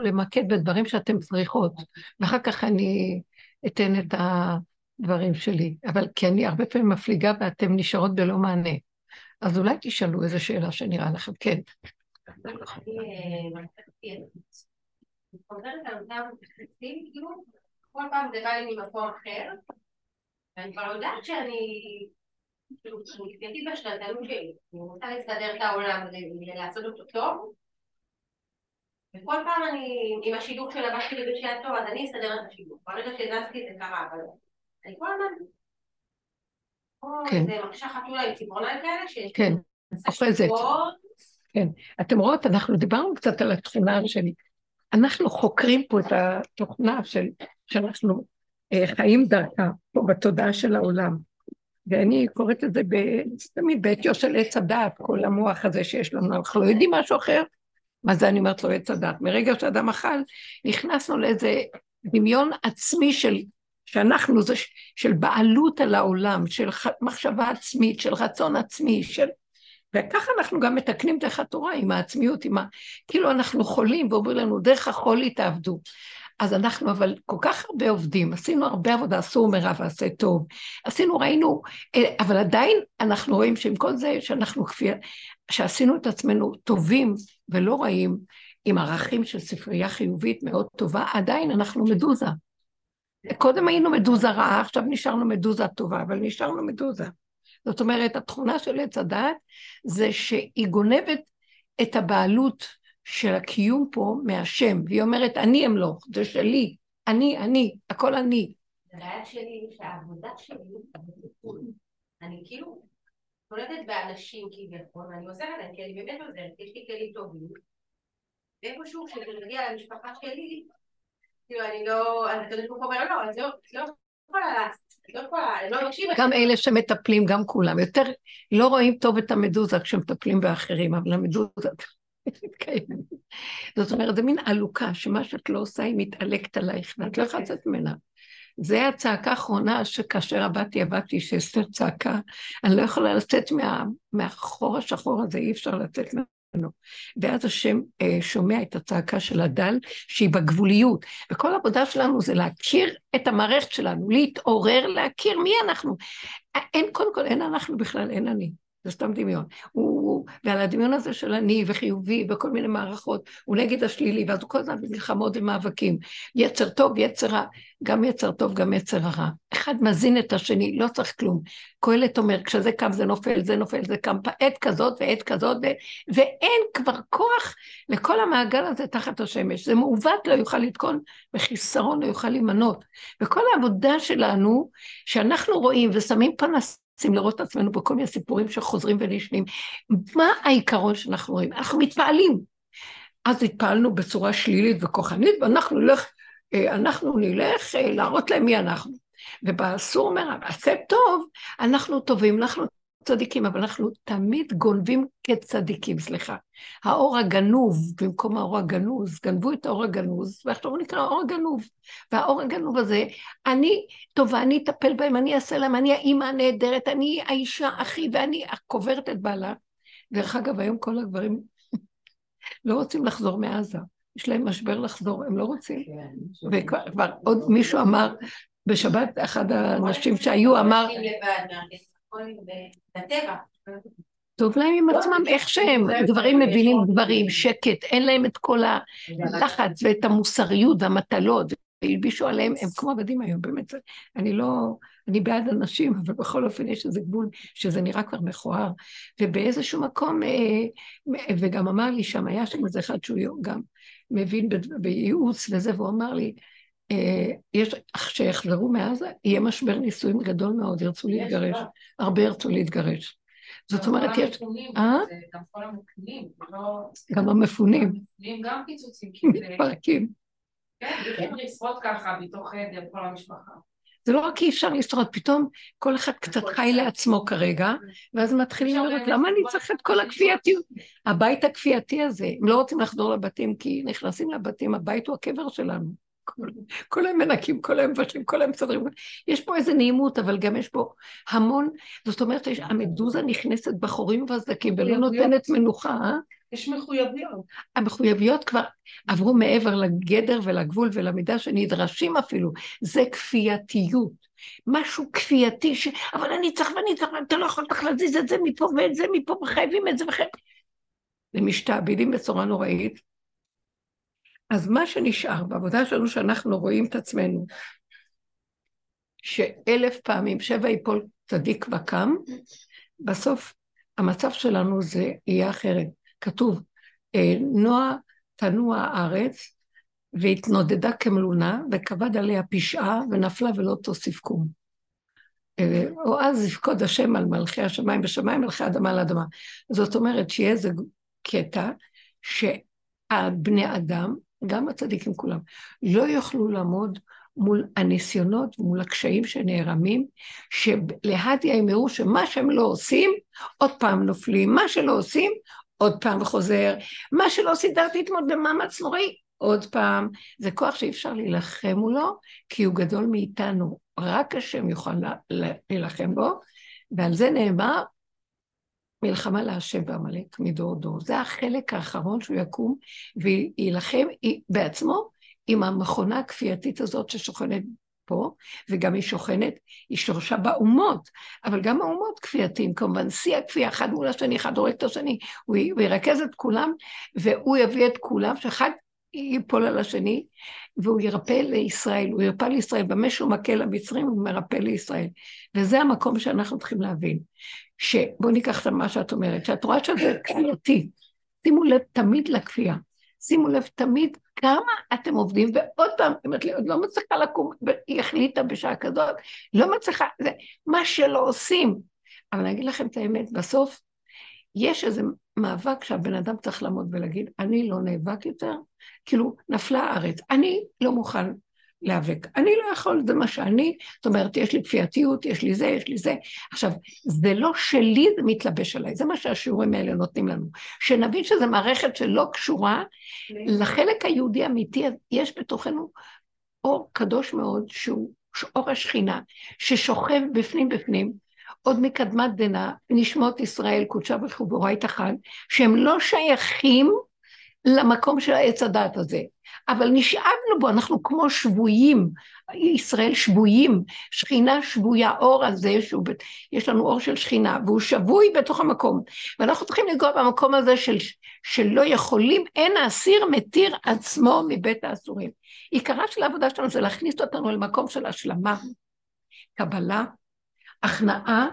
למקד בדברים שאתם צריכות, ואחר כך אני אתן את הדברים שלי. אבל כי אני הרבה פעמים מפליגה ואתן נשארות בלא מענה. אז אולי תשאלו איזו שאלה שנראה לכם. כן. כל פעם זה בא לי ממקום אחר, ואני כבר יודעת שאני, כאילו, כפייתית בשנתנות שלי, אני רוצה לסדר את העולם ולעשות אותו טוב, וכל פעם אני, עם השידוך של הבת שלי בשעה טוב, אז אני אסדר את השידוך. ברגע שהזזתי זה קרה, אבל אני כל הזמן... כן. זה מקשה חתולה עם ציפורניים כאלה, ש... כן, אוחזת. כן. אתם רואות, אנחנו דיברנו קצת על התכונה שלי. אנחנו חוקרים פה את התוכנה של, שאנחנו אה, חיים דרכה פה בתודעה של העולם. ואני קוראת את זה תמיד בעטיו של עץ הדעת, כל המוח הזה שיש לנו, אנחנו לא יודעים משהו אחר. מה זה אני אומרת לו עץ הדעת? מרגע שאדם אכל, נכנסנו לאיזה דמיון עצמי של, שאנחנו זה של בעלות על העולם, של מחשבה עצמית, של רצון עצמי, של וככה אנחנו גם מתקנים דרך התורה עם העצמיות, עם ה... כאילו אנחנו חולים ואומרים לנו, דרך החולי תעבדו. אז אנחנו אבל כל כך הרבה עובדים, עשינו הרבה עבודה, עשו מרע ועשה טוב, עשינו, ראינו, אה, אבל עדיין אנחנו רואים שעם כל זה שאנחנו כפי, שעשינו את עצמנו טובים ולא רעים, עם ערכים של ספרייה חיובית מאוד טובה, עדיין אנחנו מדוזה. קודם היינו מדוזה רעה, עכשיו נשארנו מדוזה טובה, אבל נשארנו מדוזה. זאת אומרת, התכונה של עץ הדת זה שהיא גונבת את הבעלות של הקיום פה מהשם, והיא אומרת, אני אמלוך, זה שלי, אני, אני, הכל אני. הבעיה שלי שהעבודה שלי, אני כאילו נולדת באנשים כביכול, ואני עוזרת להם, כי אני באמת עוזרת, יש לי כלים טובים, ואיפשהו כשזה מגיע למשפחה שלי, כאילו אני לא, אני תמיד אומר, לא, את לא, לא לא לא גם אלה שמטפלים, גם כולם. יותר לא רואים טוב את המדוזה כשמטפלים באחרים, אבל המדוזה מתקיימת. זאת אומרת, זה מין עלוקה, שמה שאת לא עושה היא מתעלקת עלייך, ואת לא יכולה לצאת ממנה. זה הצעקה האחרונה שכאשר עבדתי, עבדתי, שאסתר צעקה, אני לא יכולה לצאת מה, מהחור השחור הזה, אי אפשר לצאת ממנו. ואז השם אה, שומע את הצעקה של הדל, שהיא בגבוליות. וכל העבודה שלנו זה להכיר את המערכת שלנו, להתעורר, להכיר מי אנחנו. אין, קודם כל, אין אנחנו בכלל, אין אני. זה סתם דמיון. הוא, ועל הדמיון הזה של אני וחיובי וכל מיני מערכות, הוא נגד השלילי, ואז הוא כל הזמן במלחמות ומאבקים. יצר טוב, יצר רע, גם יצר טוב, גם יצר הרע. אחד מזין את השני, לא צריך כלום. קהלת אומר, כשזה קם זה נופל, זה נופל, זה קם, עת כזאת ועת כזאת, ו... ואין כבר כוח לכל המעגל הזה תחת השמש. זה מעוות, לא יוכל לתקון, וחיסרון לא יוכל להימנות. וכל העבודה שלנו, שאנחנו רואים ושמים פנס רוצים לראות את עצמנו בכל מיני סיפורים שחוזרים ונשנים. מה העיקרון שאנחנו רואים? אנחנו מתפעלים. אז התפעלנו בצורה שלילית וכוחנית, ואנחנו נלך, אה, אנחנו נלך אה, להראות להם מי אנחנו. ובאסור אומר, עשה טוב, אנחנו טובים, אנחנו צדיקים, אבל אנחנו תמיד גונבים כצדיקים, סליחה. האור הגנוב, במקום האור הגנוז, גנבו את האור הגנוז, הוא נקרא האור הגנוב. והאור הגנוב הזה, אני טובה, אני אטפל בהם, אני אעשה להם, אני האימא הנהדרת, אני האישה הכי, ואני קוברת את בעלה. דרך אגב, היום כל הגברים לא רוצים לחזור מעזה. יש להם משבר לחזור, הם לא רוצים. כן, וכבר עוד מישהו אמר, בשבת, אחד האנשים שהיו אמר... בטבע. טוב להם עם עצמם איך שהם, גברים מבינים גברים, שקט, אין להם את כל הלחץ ואת המוסריות והמטלות, והלבישו עליהם, הם כמו עבדים היום, באמת, אני לא, אני בעד אנשים, אבל בכל אופן יש איזה גבול שזה נראה כבר מכוער, ובאיזשהו מקום, אה, וגם אמר לי שם, היה שם איזה אחד שהוא גם מבין בייעוץ וזה, והוא אמר לי, יש, כשיחזרו מעזה, יהיה משבר נישואים גדול מאוד, ירצו להתגרש, הרבה ירצו להתגרש. זאת אומרת, יש... אה? גם כל המפונים, לא- גם המפונים. גם פיצוצים. מתפרקים. כן, צריכים לשרוד ככה בתוך חדר, כל המשפחה. זה לא רק אי אפשר לשרוד, פתאום כל אחד קצת חי לעצמו כרגע, ואז מתחילים לראות, למה אני צריך את כל הכפייתיות? הבית הכפייתי הזה, הם לא רוצים לחזור לבתים, כי נכנסים לבתים, הבית הוא הקבר שלנו. כל היום מנקים, כל היום מבשלים, כל היום מסדרים. יש פה איזה נעימות, אבל גם יש פה המון, זאת אומרת, המדוזה נכנסת בחורים ובסדקים ולא נותנת מנוחה, אה? יש מחויבויות. המחויבויות כבר עברו מעבר לגדר ולגבול ולמידה שנדרשים אפילו. זה כפייתיות. משהו כפייתי ש... אבל אני צריך ואני צריך, אתה לא יכול להזיז את זה מפה ואת זה מפה, וחייבים את זה וחייבים... ומשתעבדים בצורה נוראית. אז מה שנשאר בעבודה שלנו, שאנחנו רואים את עצמנו, שאלף פעמים שבע יפול צדיק וקם, בסוף המצב שלנו זה יהיה אחרת. כתוב, אה, נועה תנוע הארץ, והתנודדה כמלונה, וכבד עליה פשעה, ונפלה ולא תוסיף קום. אה, או אז יפקוד השם על מלכי השמיים בשמיים, מלכי האדמה על האדמה. זאת אומרת שיהיה איזה קטע שהבני אדם, גם הצדיקים כולם, לא יוכלו לעמוד מול הניסיונות ומול הקשיים שנערמים, שלהדיה יאמרו שמה שהם לא עושים, עוד פעם נופלים, מה שלא עושים, עוד פעם חוזר, מה שלא סידרתי אתמול במאמץ נוראי, עוד פעם. זה כוח שאי אפשר להילחם מולו, כי הוא גדול מאיתנו, רק השם יוכל להילחם בו, ועל זה נאמר, מלחמה להשם בעמלק מדור דור. זה החלק האחרון שהוא יקום ויילחם בעצמו עם המכונה הכפייתית הזאת ששוכנת פה, וגם היא שוכנת, היא שורשה באומות, אבל גם האומות כפייתיים, כמובן שיא הכפייה, אחד מול השני, אחד הורג את השני, הוא, הוא ירכז את כולם, והוא יביא את כולם, שאחד ייפול על השני, והוא ירפא לישראל, הוא ירפא לישראל, במה שהוא מכה למצרים, הוא מרפא לישראל. וזה המקום שאנחנו צריכים להבין. שבואו ניקח את מה שאת אומרת, שאת רואה שזה כפייתי, שימו לב תמיד לכפייה. שימו לב תמיד כמה אתם עובדים, ועוד פעם, היא אומרת לי, עוד לא מצליחה לקום, היא החליטה בשעה כזאת, לא מצליחה, זה מה שלא עושים. אבל אני אגיד לכם את האמת, בסוף יש איזה מאבק שהבן אדם צריך לעמוד ולהגיד, אני לא נאבק יותר, כאילו, נפלה הארץ, אני לא מוכן להיאבק. אני לא יכול, זה מה שאני, זאת אומרת, יש לי כפייתיות, יש לי זה, יש לי זה. עכשיו, זה לא שלי, זה מתלבש עליי, זה מה שהשיעורים האלה נותנים לנו. שנבין שזו מערכת שלא קשורה לחלק היהודי האמיתי, יש בתוכנו אור קדוש מאוד, שהוא אור השכינה, ששוכב בפנים בפנים, עוד מקדמת דנא, נשמות ישראל, קודשה וחיבורה יתכן, שהם לא שייכים למקום של העץ הדת הזה. אבל נשאבנו בו, אנחנו כמו שבויים, ישראל שבויים, שכינה שבויה, אור הזה, שהוא, יש לנו אור של שכינה, והוא שבוי בתוך המקום. ואנחנו צריכים לגוע במקום הזה של, שלא יכולים, אין האסיר מתיר עצמו מבית האסורים. עיקרה של העבודה שלנו זה להכניס אותנו למקום של השלמה, קבלה, הכנעה,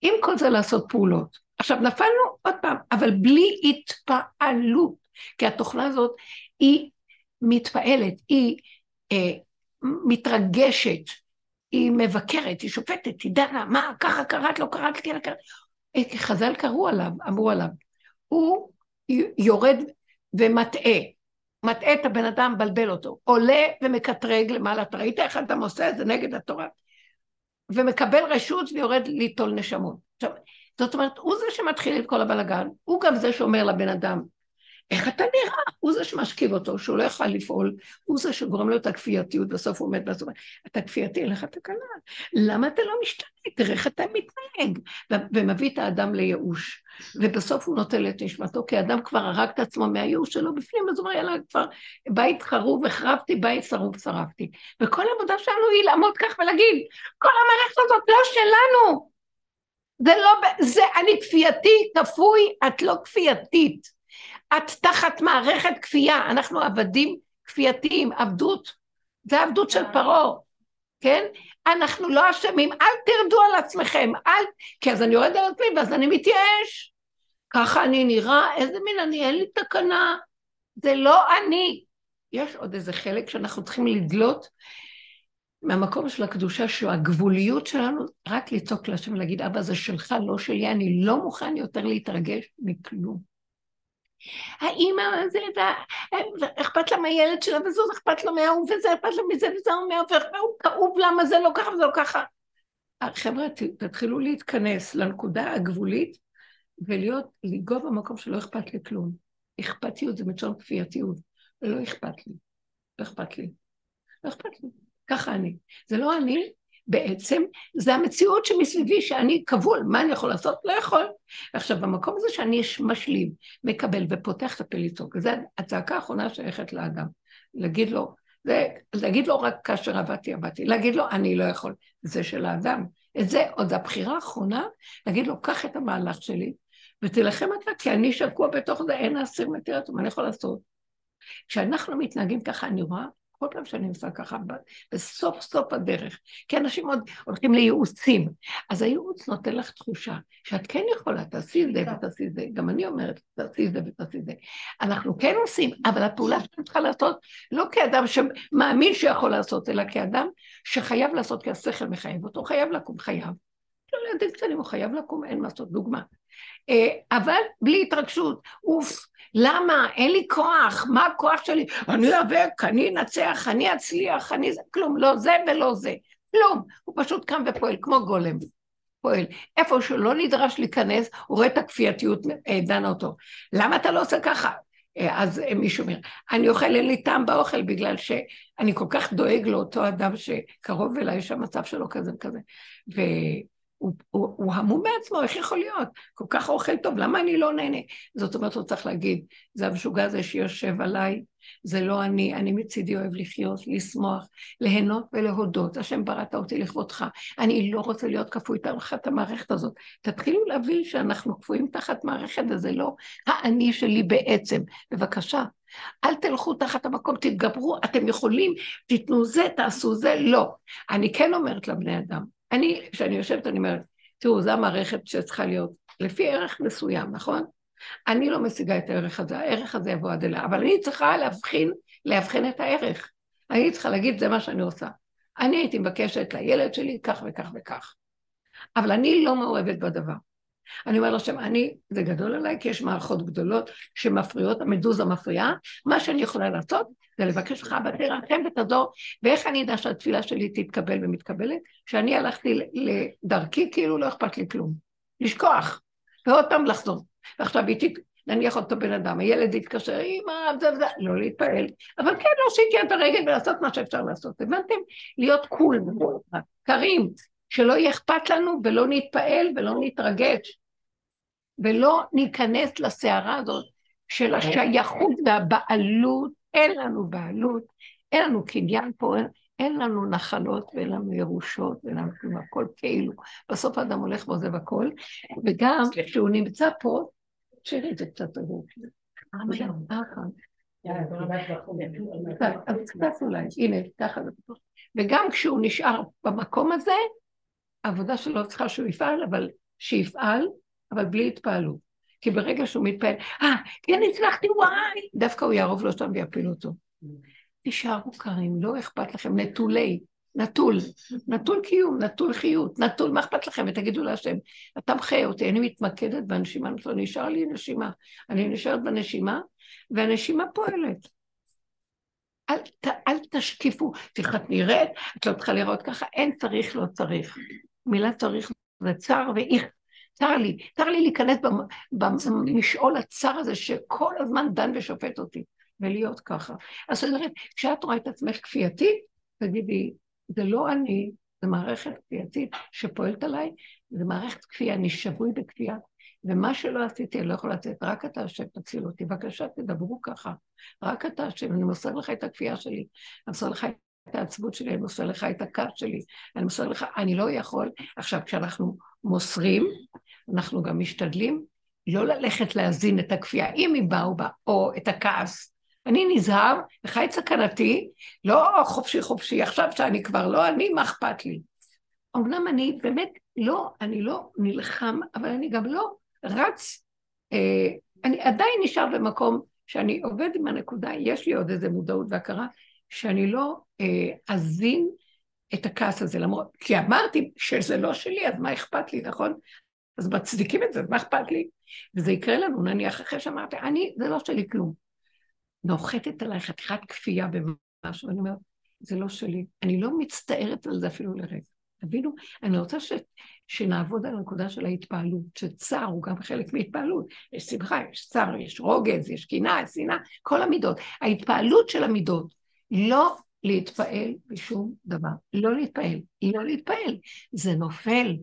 עם כל זה לעשות פעולות. עכשיו, נפלנו עוד פעם, אבל בלי התפעלות, כי התוכנה הזאת היא מתפעלת, היא אה, מתרגשת, היא מבקרת, היא שופטת, היא דנה, מה, ככה קראת, לא קראת, כן, קראת. אה, חז"ל קראו עליו, אמרו עליו, הוא יורד ומטעה, מטעה את הבן אדם, מבלבל אותו, עולה ומקטרג למעלה, אתה ראית איך אדם עושה את זה נגד התורה? ומקבל רשות ויורד ליטול נשמות. עכשיו, זאת אומרת, הוא זה שמתחיל את כל הבלגן, הוא גם זה שאומר לבן אדם, איך אתה נראה? הוא זה שמשכיב אותו, שהוא לא יוכל לפעול, הוא זה שגורם לו את הכפייתיות, בסוף הוא עומד בסוף, אתה כפייתי, אין לך תקנה. למה אתה לא משתנה? תראה איך אתה מתנהג. ומביא את האדם לייאוש. ובסוף הוא נוטל את נשמתו, כי האדם כבר הרג את עצמו מהייאוש שלו בפנים, אז הוא אומר, יאללה, כבר בית חרוב החרבתי, בית שרוף שרפתי. וכל העבודה שלנו היא לעמוד כך ולהגיד, כל המערכת הזאת לא שלנו. זה לא, זה, אני כפייתי, כפוי, את לא כפייתית. את תחת מערכת כפייה, אנחנו עבדים כפייתיים, עבדות, זה עבדות של פרעה, כן? אנחנו לא אשמים, אל תרדו על עצמכם, אל... כי אז אני יורד על עצמי ואז אני מתייאש. ככה אני נראה, איזה מין אני, אין לי תקנה, זה לא אני. יש עוד איזה חלק שאנחנו צריכים לדלות מהמקום של הקדושה, שהגבוליות שלנו, רק לצעוק להשם ולהגיד, אבא זה שלך, לא שלי, אני לא מוכן יותר להתרגש מכלום. האימא, זה, אכפת לה מהילד שלה וזו, אכפת לה מההוא וזה, אכפת לה מזה וזה, והוא כאוב למה זה לא ככה וזה לא ככה. חבר'ה, תתחילו להתכנס לנקודה הגבולית ולהיות, לגוע במקום שלא אכפת לי כלום. אכפתיות זה מלשון כפייתיות, ולא אכפת לי. לא אכפת לי. לא אכפת לי. ככה אני. זה לא אני, בעצם זה המציאות שמסביבי שאני כבול, מה אני יכול לעשות? לא יכול. עכשיו, במקום הזה שאני משלים, מקבל ופותח את הפה לצעוק, זו הצעקה האחרונה שייכת לאדם. להגיד לו, זה, להגיד לו רק כאשר עבדתי, עבדתי, להגיד לו, אני לא יכול, זה של האדם. את זה, עוד הבחירה האחרונה, להגיד לו, קח את המהלך שלי, ותילחם אתה, כי אני שקוע בתוך זה, אין האסיר מתיר אותו, מה אני יכול לעשות? כשאנחנו מתנהגים ככה, אני רואה כל פעם שאני עושה ככה, בסוף סוף הדרך, כי אנשים עוד הולכים לייעוצים, אז הייעוץ נותן לך תחושה שאת כן יכולה, תעשי זה ותעשי את זה, גם אני אומרת, תעשי זה ותעשי זה. אנחנו כן עושים, אבל הפעולה שאתם צריכה לעשות, לא כאדם שמאמין שיכול לעשות, אלא כאדם שחייב לעשות, כי השכל מחייב אותו, חייב לקום, חייב. לא לידי קטנים, הוא חייב לקום, אין מה לעשות, דוגמה. אה, אבל בלי התרגשות, אוף, למה? אין לי כוח, מה הכוח שלי? אני איאבק, אני אנצח, אני אצליח, אני זה, כלום, לא זה ולא זה, כלום. הוא פשוט קם ופועל כמו גולם. פועל. איפה שהוא לא נדרש להיכנס, הוא רואה את הכפייתיות, אה, דנה אותו. למה אתה לא עושה ככה? אה, אז מישהו אומר, אני אוכל, אין לי טעם באוכל בגלל שאני כל כך דואג לאותו אדם שקרוב אליי, שהמצב שלו כזה וכזה. הוא, הוא, הוא המום בעצמו, איך יכול להיות? כל כך אוכל טוב, למה אני לא נהנה? זאת אומרת, הוא צריך להגיד, זה המשוגע הזה שיושב עליי, זה לא אני, אני מצידי אוהב לחיות, לשמוח, ליהנות ולהודות. השם בראת אותי לכבודך. אני לא רוצה להיות כפוי תחת המערכת הזאת. תתחילו להבין שאנחנו כפויים תחת מערכת, וזה לא האני שלי בעצם. בבקשה, אל תלכו תחת המקום, תתגברו, אתם יכולים, תיתנו זה, תעשו זה, לא. אני כן אומרת לבני אדם, אני, כשאני יושבת, אני אומרת, תראו, זו המערכת שצריכה להיות לפי ערך מסוים, נכון? אני לא משיגה את הערך הזה, הערך הזה יבוא עד אליה, אבל אני צריכה להבחין, להבחין את הערך. אני צריכה להגיד, זה מה שאני עושה. אני הייתי מבקשת לילד שלי כך וכך וכך. אבל אני לא מעורבת בדבר. אני אומר לשם, אני, זה גדול עליי, כי יש מערכות גדולות שמפריעות, המדוזה מפריעה, מה שאני יכולה לעשות זה לבקש לך ותרחם ותעזור, ואיך אני אדע שהתפילה שלי תתקבל ומתקבלת? שאני הלכתי לדרכי, כאילו לא אכפת לי כלום. לשכוח, ועוד פעם לחזור. ועכשיו היא נניח אותו בן אדם, הילד יתקשר, אמא, זה וזה, לא להתפעל, אבל כן להושיט יד הרגל ולעשות מה שאפשר לעשות. הבנתם? להיות קול, קרים, שלא יהיה אכפת לנו ולא נתפעל ולא נתרגש, ולא ניכנס לסערה הזאת של השייכות והבעלות אין לנו בעלות, אין לנו קניין פה, אין, אין לנו נחלות ואין לנו ירושות ואין לנו כלום, הכל כאילו. בסוף האדם הולך ועוזב הכל, וגם כשהוא נמצא פה, תשאירי את זה קצת. אז קצת אולי, הנה, ככה זה פתוח. וגם כשהוא נשאר במקום הזה, העבודה שלו צריכה שהוא יפעל, אבל שיפעל, אבל בלי התפעלות. כי ברגע שהוא מתפעל, אה, כן הצלחתי, וואי, דווקא הוא יערוב לו שם ויפיל אותו. תישארו קרים, לא אכפת לכם, נטולי, נטול, נטול קיום, נטול חיות, נטול, מה אכפת לכם? ותגידו להשם, אתה מחיה אותי, אני מתמקדת בנשימה, נשאר לי נשימה, אני נשארת בנשימה, והנשימה פועלת. אל, ת, אל תשקיפו, תראו, את נראית, את לא צריכה לראות ככה, אין צריך, לא צריך. מילה צריך זה צער ואיך. צר לי, צר לי להיכנס במשעול הצר הזה שכל הזמן דן ושופט אותי, ולהיות ככה. אז זאת אומרת, כשאת רואה את עצמך כפייתית, תגידי, זה לא אני, זה מערכת כפייתית שפועלת עליי, זה מערכת כפייה, אני שבוי בכפייה, ומה שלא עשיתי, אני לא יכולה לצאת, רק אתה השם תציל אותי. בבקשה, תדברו ככה. רק אתה השם, אני מוסר לך את הכפייה שלי, אני מוסר לך את העצבות שלי, אני מוסר לך את הכעס שלי, אני מוסר לך, אני לא יכול. עכשיו, כשאנחנו מוסרים, אנחנו גם משתדלים לא ללכת להזין את הכפייה, אם היא באו בה, או את הכעס. אני נזהר, וחי את סכנתי, לא חופשי חופשי, עכשיו שאני כבר לא אני, מה אכפת לי? אמנם אני באמת לא, אני לא נלחם, אבל אני גם לא רץ, אה, אני עדיין נשאר במקום שאני עובד עם הנקודה, יש לי עוד איזה מודעות והכרה, שאני לא אה, אזין את הכעס הזה, למרות, כי אמרתי שזה לא שלי, אז מה אכפת לי, נכון? אז מצדיקים את זה, מה אכפת לי? וזה יקרה לנו, נניח אחרי שאמרתי, אני, זה לא שלי כלום. נוחתת עליי חתיכת כפייה במשהו, אני אומרת, זה לא שלי. אני לא מצטערת על זה אפילו לרגע. תבינו, אני רוצה ש, שנעבוד על הנקודה של ההתפעלות, שצער הוא גם חלק מהתפעלות. יש שמחה, יש צער, יש רוגז, יש קנאה, יש שנאה, כל המידות. ההתפעלות של המידות, לא להתפעל בשום דבר. לא להתפעל, לא להתפעל. זה נופל.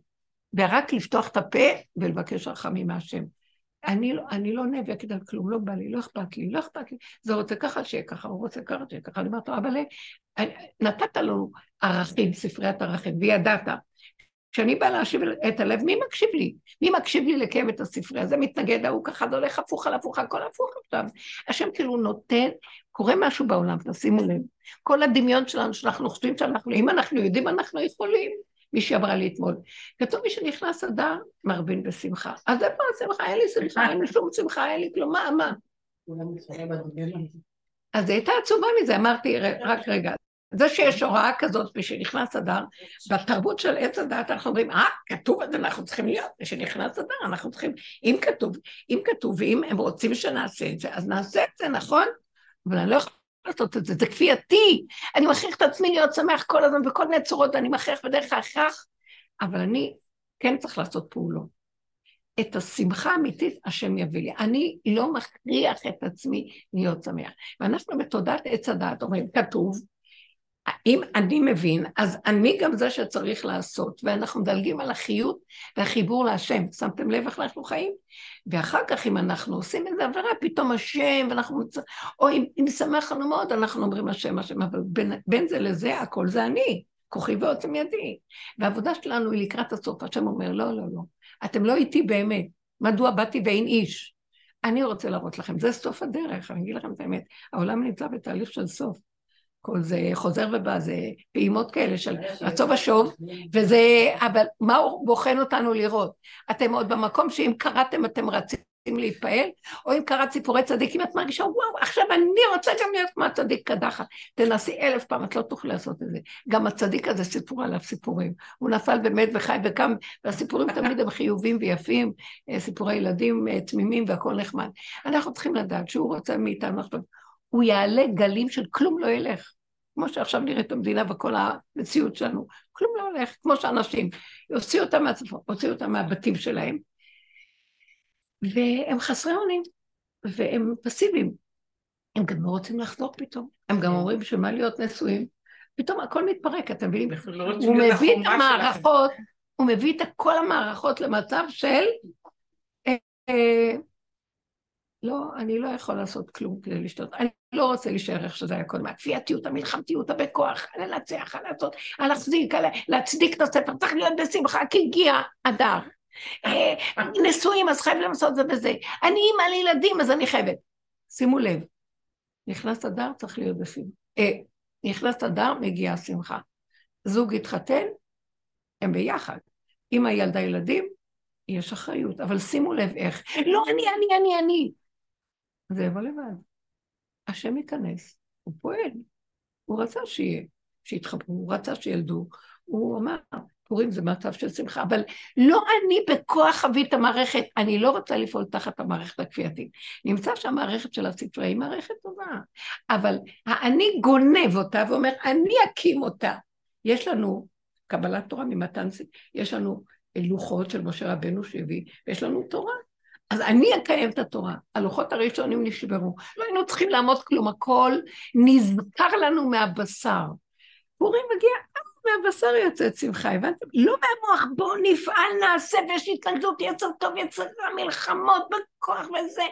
ורק לפתוח את הפה ולבקש רחמים מהשם. אני, לא, אני לא נאבקת על כלום, לא בא לי, לא אכפת לי, לא אכפת לי. זה רוצה ככה, שיהיה ככה, הוא רוצה ככה, שיהיה ככה. אני אומרת לו, אבל אה, נתת לנו ערכים, ספריית ערכים, וידעת. כשאני באה להשיב את הלב, מי מקשיב לי? מי מקשיב לי לקיים את הספרייה? זה מתנגד, ההוא ככה, זה הולך הפוך על הפוך, הכל הפוך עכשיו. השם כאילו נותן, קורה משהו בעולם, תשימו לב. כל הדמיון שלנו, שאנחנו חושבים שאנחנו, אם אנחנו יודעים, אנחנו יכולים. מישהי אמרה לי אתמול, כתוב מי שנכנס אדר, מרבין בשמחה. אז איפה השמחה? אין לי שמחה, אין לי שום שמחה, אין לי כלום, מה, מה? אז היא הייתה עצובה מזה, אמרתי, רק רגע, זה שיש הוראה כזאת ושנכנס אדר, בתרבות של עץ הדת אנחנו אומרים, אה, כתוב אז אנחנו צריכים להיות, ושנכנס אדר אנחנו צריכים, אם כתוב, אם כתוב, ואם הם רוצים שנעשה את זה, אז נעשה את זה, נכון? אבל אני לא יכולה לעשות את זה, זה כפייתי. אני מכריח את עצמי להיות שמח כל הזמן בכל מיני צורות, ואני מכריח בדרך ההכרח, אבל אני כן צריך לעשות פעולות. את השמחה האמיתית השם יביא לי. אני לא מכריח את עצמי להיות שמח. ואנחנו בתודעת עץ הדעת אומרים, כתוב, אם אני מבין, אז אני גם זה שצריך לעשות, ואנחנו מדלגים על החיות והחיבור להשם. שמתם לב איך אנחנו חיים? ואחר כך, אם אנחנו עושים איזה עבירה, פתאום השם, ואנחנו... או אם, אם שמח לנו מאוד, אנחנו אומרים השם, השם, אבל בין, בין זה לזה, הכל זה אני, כוחי ועוצם ידי. והעבודה שלנו היא לקראת הסוף. השם אומר, לא, לא, לא, אתם לא איתי באמת. מדוע באתי ואין איש? אני רוצה להראות לכם, זה סוף הדרך, אני אגיד לכם את האמת. העולם נמצא בתהליך של סוף. כל זה חוזר ובא, זה פעימות כאלה של רצו ושוב, וזה, אבל מה הוא בוחן אותנו לראות? אתם עוד במקום שאם קראתם אתם רצים להתפעל, או אם קראת סיפורי צדיקים, את מרגישה, וואו, עכשיו אני רוצה גם להיות כמו הצדיק קדחת. תנסי אלף פעם, את לא תוכלי לעשות את זה. גם הצדיק הזה סיפור עליו סיפורים. הוא נפל באמת וחי וקם, והסיפורים תמיד הם חיובים ויפים, אה, סיפורי ילדים אה, תמימים והכול נחמד. אנחנו צריכים לדעת שהוא רוצה מאיתנו עכשיו, הוא יעלה גלים של כלום לא ילך. כמו שעכשיו נראית המדינה וכל המציאות שלנו, כלום לא הולך, כמו שאנשים, הוציאו אותם מהצפון, הוציאו אותם מהבתים שלהם, והם חסרי אונים, והם פסיביים. הם גם לא רוצים לחזור פתאום, הם גם כן. אומרים שמה להיות נשואים, פתאום הכל מתפרק, אתם מבינים? לא הוא מביא את המערכות, הוא מביא את כל המערכות למצב של אה, אה, לא, אני לא יכול לעשות כלום כדי לשתות. אני לא רוצה להישאר איך שזה היה קודם. הכפייתיות, המלחמתיות, הבכוח, לנצח, לעשות, להחזיק, להצדיק את הספר, צריך להיות בשמחה, כי הגיע אדר. אה, נשואים, אז חייבים לעשות זה וזה. אני אימא לילדים, אז אני חייבת. שימו לב, נכנס אדר, צריך להיות בשמחה. אה, נכנס אדר, מגיעה שמחה. זוג התחתן, הם ביחד. אמא ילדה ילדים, יש אחריות, אבל שימו לב איך. לא אני, אני, אני, אני. זה יבוא לבד. השם ייכנס, הוא פועל. הוא רצה שיהיה, שיתחברו, הוא רצה שילדו. הוא אמר, פורים זה מצב של שמחה, אבל לא אני בכוח אביא את המערכת, אני לא רוצה לפעול תחת המערכת הכפייתית. נמצא שהמערכת של הספרי היא מערכת טובה, אבל האני גונב אותה ואומר, אני אקים אותה. יש לנו קבלת תורה ממתן, יש לנו לוחות של משה רבנו שהביא, ויש לנו תורה. אז אני אקיים את התורה. הלוחות הראשונים נשברו. לא היינו צריכים לעמוד כלום, הכל נזכר לנו מהבשר. פורים מגיע, אה, מהבשר יוצאת שמחה, הבנתם? לא מהמוח, בואו נפעל, נעשה, ויש התנגדות, יצר טוב, יצר מלחמות בכוח וזה.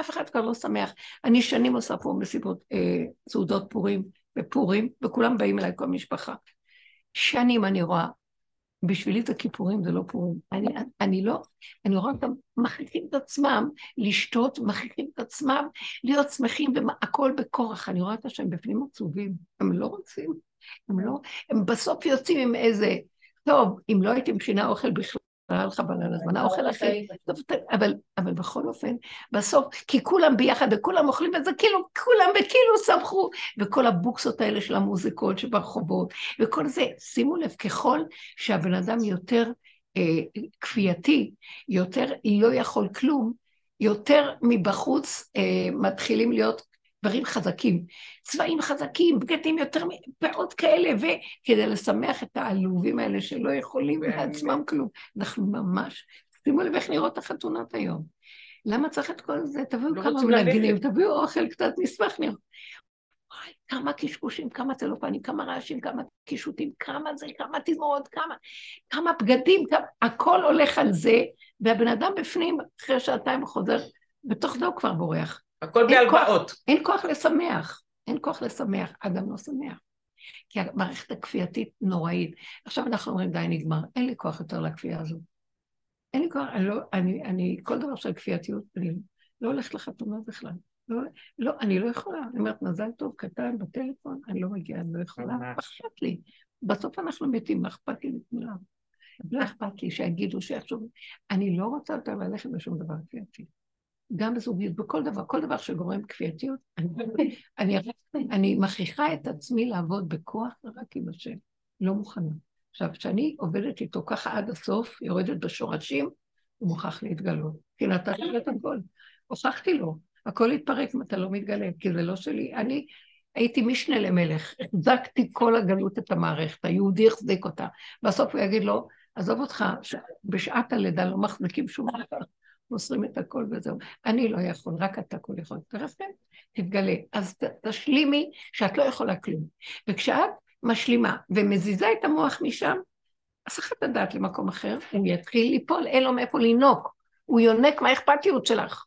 אף אחד כבר לא שמח. אני שנים עושה פה מסיבות אה, פורים ופורים, וכולם באים אליי, כל משפחה. שנים אני רואה בשבילי זה כיפורים, זה לא פורים. אני, אני לא, אני רואה אותם מכריחים את עצמם לשתות, מכריחים את עצמם להיות שמחים, והכל בכורח. אני רואה את השם בפנים עצובים, הם לא רוצים, הם לא, הם בסוף יוצאים עם איזה, טוב, אם לא הייתי מכינה אוכל בכלל, היה לך בלילה זמן, האוכל אחר, אבל, אבל בכל אופן, בסוף, כי כולם ביחד וכולם אוכלים, וזה כאילו, כולם וכאילו שמחו, וכל הבוקסות האלה של המוזיקות שברחובות, וכל זה, שימו לב, ככל שהבן אדם יותר אה, כפייתי, יותר לא יכול כלום, יותר מבחוץ אה, מתחילים להיות דברים חזקים, צבעים חזקים, בגדים יותר פאות כאלה, וכדי לשמח את העלובים האלה שלא יכולים לעצמם כלום. אנחנו ממש, שימו לב איך נראות החתונות היום. למה צריך את כל זה? תביאו לא כמה מנגנים, תביאו אוכל קצת, נשמח נראות. וואי, כמה קשקושים, כמה צלופנים, כמה רעשים, כמה קישוטים, כמה זה, כמה תזמורות, כמה, כמה בגדים, כמה, הכל הולך על זה, והבן אדם בפנים, אחרי שעתיים חוזר, בתוך זה הוא כבר בורח. הכל בהלוואות. אין כוח לשמח, אין כוח לשמח, אדם לא שמח. כי המערכת הכפייתית נוראית. עכשיו אנחנו אומרים, די, נגמר, אין לי כוח יותר לכפייה הזו. אין לי כוח, אני לא, אני, אני, כל דבר של כפייתיות, אני לא הולכת לחתונה בכלל. לא, לא, אני לא יכולה. אני אומרת, מזל טוב, קטן, בטלפון, אני לא מגיעה, אני לא יכולה, אכפת לי? בסוף אנחנו מתים, אכפת לי לכולם? לא אכפת לי שיגידו, שיחשבו. אני לא רוצה יותר ללכת בשום דבר כפייתי. גם בזוגיות, בכל דבר, כל דבר שגורם כפייתיות, אני, אני, אני מכריחה את עצמי לעבוד בכוח רק עם השם, לא מוכנה. עכשיו, כשאני עובדת איתו ככה עד הסוף, יורדת בשורשים, הוא מוכרח להתגלות. כי נתתי לו את הכל. הוכחתי לו, הכל יתפרק אם אתה לא מתגלה, כי זה לא שלי. אני הייתי משנה למלך, החזקתי כל הגלות את המערכת, היהודי החזיק אותה. בסוף הוא יגיד לו, עזוב אותך, בשעת הלידה לא מחזיקים שום דבר. מוסרים את הכל וזהו. אני לא יכול, רק אתה כל יכול. תרסם, תתגלה. אז ת, תשלימי שאת לא יכולה כלום. וכשאת משלימה ומזיזה את המוח משם, הסחת הדעת למקום אחר, הוא יתחיל ליפול, אין לו מאיפה לינוק. הוא יונק מהאכפתיות שלך.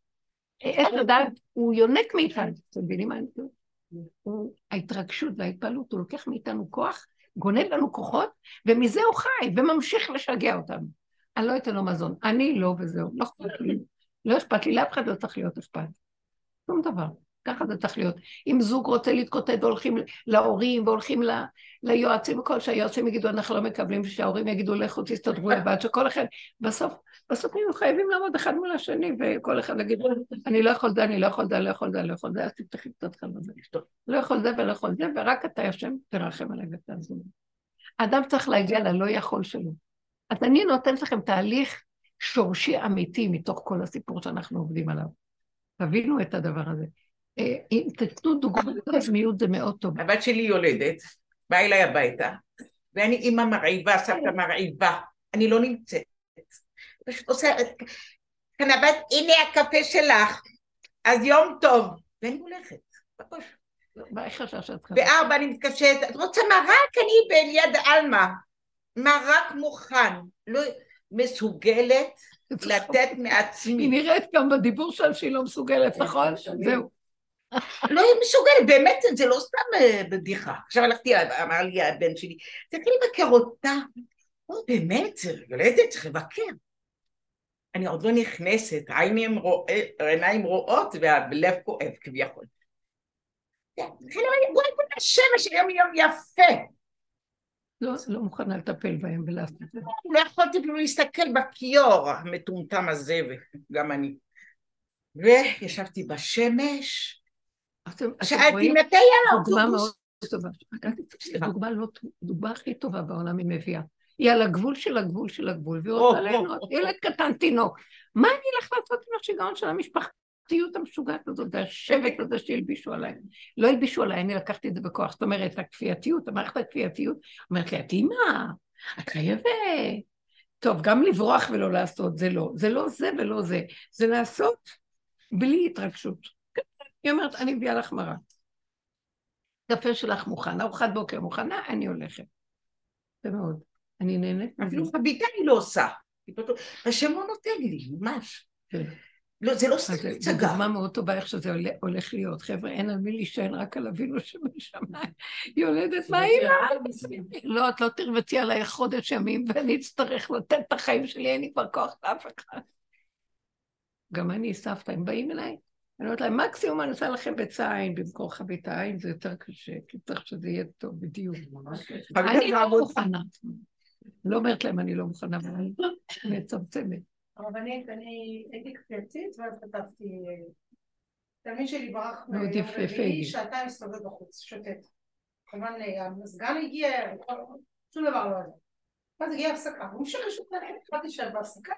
איך לדעת, הוא יונק מאיתנו. אתם מבינים מה אני מתכוונת? ההתרגשות וההתפעלות, הוא לוקח מאיתנו כוח, גונב לנו כוחות, ומזה הוא חי, וממשיך לשגע אותנו. אני לא אתן לו מזון. אני לא וזהו, לא אכפת לי. לא אכפת לי, לאף אחד לא צריך להיות אכפת. שום דבר. ככה זה צריך להיות. אם זוג רוצה להתקוטט והולכים להורים והולכים ל, ליועצים וכל שהיועצים יגידו אנחנו לא מקבלים, שההורים יגידו לכו תסתדרו לבד, שכל אחד, בסוף, בסוף היינו חייבים לעמוד אחד מול השני וכל אחד יגיד אני לא יכול זה, אני לא יכול זה, אני לא יכול זה, אני לא יכול זה, אז תפתחי קצת חלום. לא יכול זה ולא יכול זה, ורק אתה ישם, תרחם עליי ותעזור. אדם צריך להגיע ללא יכול שלו. אז אני נותנת לכם תהליך שורשי אמיתי מתוך כל הסיפור שאנחנו עובדים עליו. תבינו את הדבר הזה. אה, אם תתנו דוגמא לעצמיות זה מאוד טוב. הבת שלי יולדת, באה אליי הביתה, ואני אימא מרעיבה, סבתא מרעיבה, אני לא נמצאת. פשוט עושה, כאן הבת, הנה הקפה שלך, אז יום טוב. ואני הולכת, בראש. בארבע אני מתקשרת, את רוצה מרק? אני ביד עלמה. מרק מוכן, לא מסוגלת לתת מעצמי. היא נראית גם בדיבור שלה שהיא לא מסוגלת, נכון? זהו. לא היא מסוגלת, באמת זה לא סתם אה, בדיחה. עכשיו הלכתי, אמר לי הבן שלי, תתחיל לבקר אותה. או באמת, יולדת צריך לבקר. אני עוד לא נכנסת, עיניים רואות והלב כואב כביכול. בואי בואי השמש היום יום יפה. לא, לא מוכנה לטפל בהם ולעשות את זה. לא יכולתי אפילו להסתכל בכיור המטומטם הזה, וגם אני. וישבתי בשמש, שאלתי מתי היה האוטובוס? דוגמה לא, דוגמה הכי טובה בעולם היא מביאה. היא על הגבול של הגבול של הגבול, והיא רוצה ליהנות, ילד קטן, תינוק. מה אני אלך לעשות עם השיגעון של המשפחתיות המשוגעת הזאת, והשבט הזה שהלבישו עליי? לא הלבישו עליי, אני לקחתי את זה בכוח. זאת אומרת, הכפייתיות, המערכת הכפייתיות, אומרת לי, את אימא, את חייבת. טוב, גם לברוח ולא לעשות, זה לא. זה לא זה ולא זה. זה לעשות בלי התרגשות. היא אומרת, אני מביאה לך מרק. קפה שלך מוכן, ארוחת בוקר מוכנה, אני הולכת. זה מאוד. אני נהנית. אפילו חביתה היא לא עושה. השם לא נותן לי, ממש. לא, זה לא סתם הצגה. זו דוגמה מאוד טובה איך שזה הולך להיות. חבר'ה, אין על מי להישען, רק על אבינו שבשמיים. היא יולדת, מה היא לא, את לא תרבצי עליי חודש ימים, ואני אצטרך לתת את החיים שלי, אין לי כבר כוח לאף אחד. גם אני סבתא, הם באים אליי, אני אומרת להם, מקסימום אני עושה לכם ביצה עין במקום חביתה עין, זה יותר קשה, כי צריך שזה יהיה טוב בדיוק. אני לא מוכנה. לא אומרת להם אני לא מוכנה, אבל אני מצמצמת. הרבנית, אני הייתי כפייתית, ואז כתבתי, תלמיד שלי ברח יפה, פייגי. שעתיים מסתובב בחוץ, שוטט. כמובן, המזגן הגיע, שום דבר לא היה. ואז הגיעה הפסקה, הוא המשיך לשוטט, החלטתי שאת בהפסקה,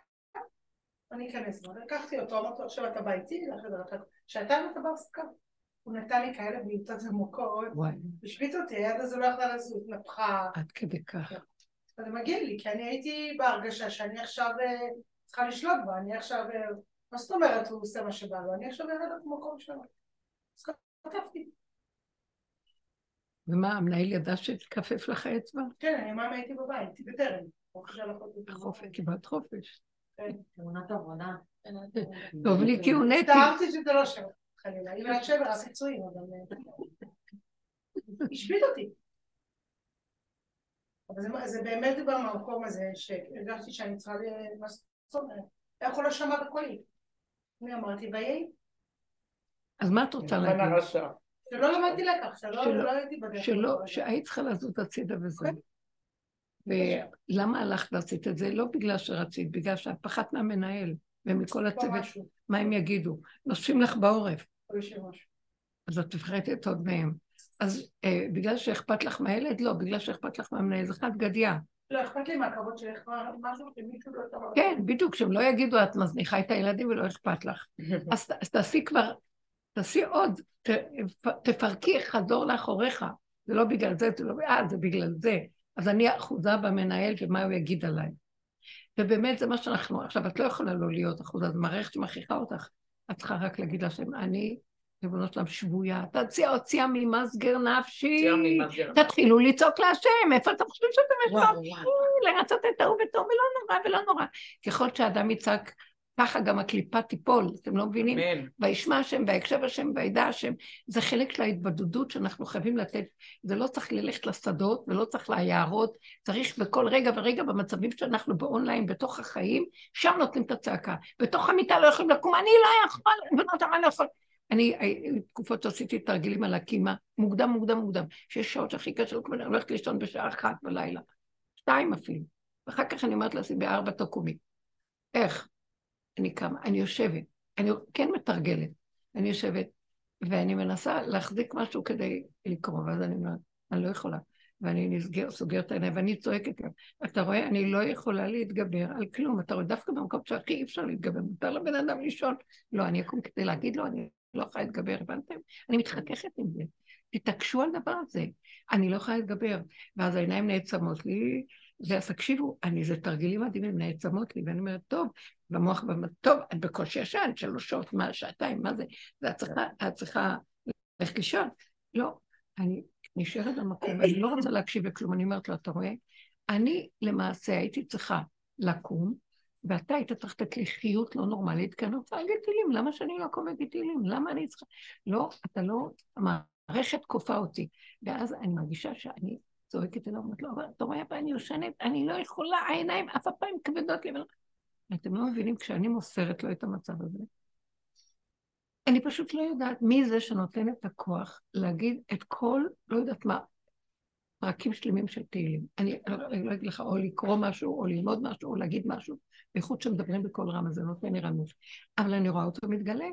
אני אכנס בו, לקחתי אותו, אמרתי לו, עכשיו אתה בא איתי, שעתיים אתה בהפסקה. הוא נתן לי כאלה בעיטות עמוקות, השביט אותי, היד הזו לא יכלה לזוז, התנפחה. עד כדי כך. זה מגיע לי, כי אני הייתי בהרגשה שאני עכשיו אה, צריכה לשלוט בו, אני עכשיו, אה, מה זאת אומרת הוא עושה מה שבא לו, אני עכשיו יורדת במקום שלו. אז כתבתי. ומה, המנהל ידע שתכפף לך האצבע? כן, אני יומיים הייתי בבית, בטרם. חופש. קיבלת חופש. תאונת עבודה. טוב לי כי הוא נטי. הצטערתי שזה לא שבר, חלילה. אם היה שבר, אז פיצויים, אבל... אה, השפיל אותי. אבל זה, זה באמת במקום הזה שהרגשתי שאני צריכה ל- מה זאת אומרת? היה יכול לשמע בקולי. אני אמרתי, ויהי, אז מה את רוצה להגיד? שלא למדתי לקח, שלא לא הייתי בדרך. שלא. שהיית צריכה לזוז הצידה וזהו. כן. ולמה הלכת ועשית את זה? לא בגלל שרצית, בגלל שאת פחדת מהמנהל ומכל הצוות, מה הם יגידו. נושפים לך בעורף. אז את מפחדת עוד מהם. אז אה, בגלל שאכפת לך מהילד? לא, בגלל שאכפת לך מהמנהל. זה חד גדיה. לא, אכפת לי מהכבוד שלך, מה- משהו שמישהו לא טוב. כן, בדיוק, שהם לא יגידו, את מזניחה את הילדים ולא אכפת לך. אז, תעשי כבר, תעשי עוד, תפרקי חזור לאחוריך. זה לא בגלל זה, זה לא, אה, זה בגלל זה. אז אני אחוזה במנהל ומה הוא יגיד עליי. ובאמת זה מה שאנחנו, עכשיו את לא יכולה לא להיות אחוזה, זו מערכת שמכריחה אותך. את צריכה רק להגיד להשם, אני, ריבונו שלם, שבויה, תציע הוציאה ממסגר נפשי. תתחילו לצעוק להשם, איפה אתם חושבים שאתם? וואו. לרצות את ההוא וטוב ולא נורא ולא נורא. ככל שאדם יצעק, ככה גם הקליפה תיפול, אתם לא מבינים? וישמע השם, ויקשב השם, וידע השם. זה חלק של ההתבודדות שאנחנו חייבים לתת. זה לא צריך ללכת לשדות ולא צריך ליערות, צריך בכל רגע ורגע במצבים שאנחנו באונליין, בתוך החיים, שם נותנים את הצעקה. בתוך המיטה לא יכולים לקום, אני לא יכול, בנות אני לא יכול. אני, היו תקופות שעשיתי תרגילים על הקימה, מוקדם, מוקדם, מוקדם, שיש שעות שהכי קשה לקום, אני הולכת לישון בשעה אחת בלילה, שתיים אפילו. ואחר כך אני אומרת לעצמי, בארבע תקומי. איך? אני קמה, אני יושבת, אני כן מתרגלת, אני יושבת, ואני מנסה להחזיק משהו כדי לקרוא, ואז אני אומרת, אני לא יכולה. ואני נסגר, סוגרת את העיניים, ואני צועקת גם. אתה רואה, אני לא יכולה להתגבר על כלום. אתה רואה, דווקא במקום שהכי אי אפשר להתגבר, מותר לבן אדם לישון. לא, אני אקום כדי להגיד לו, אני לא יכולה להתגבר, הבנתם? אני מתחככת עם זה. תתעקשו על דבר הזה. אני לא יכולה להתגבר. ואז העיניים נעצמות לי, ואז תקשיבו, אני, זה תרגילים מדהימים, נעצמות לי, ואני אומרת, טוב, במוח, במ- טוב, את בקושי ישן, שלוש שעות, מה, שעתיים, מה זה? ואת צריכה, צריכה ללכת לישון. לא, אני נשארת במקום, אני לא רוצה להקשיב לכלום, אני אומרת לו, אתה רואה? אני למעשה הייתי צריכה לקום, ואתה היית צריך לתת לי חיות לא נורמלית, כי אני רוצה להגיד תהילים, למה שאני לא ואגיד תהילים? למה אני צריכה... לא, אתה לא... המערכת כופה אותי. ואז אני מרגישה שאני צועקת אליו, אומרת לו, אבל אתה רואה, אני יושנת, אני לא יכולה, העיניים אף פעם כבדות לי. אתם לא מבינים, כשאני מוסרת לו את המצב הזה, אני פשוט לא יודעת מי זה שנותן את הכוח להגיד את כל, לא יודעת מה, פרקים שלמים של תהילים. אני לא אגיד לך או לקרוא משהו, או ללמוד משהו, או להגיד משהו, בייחוד שמדברים בקול רם, זה נותן לי רמות. אבל אני רואה אותו מתגלה.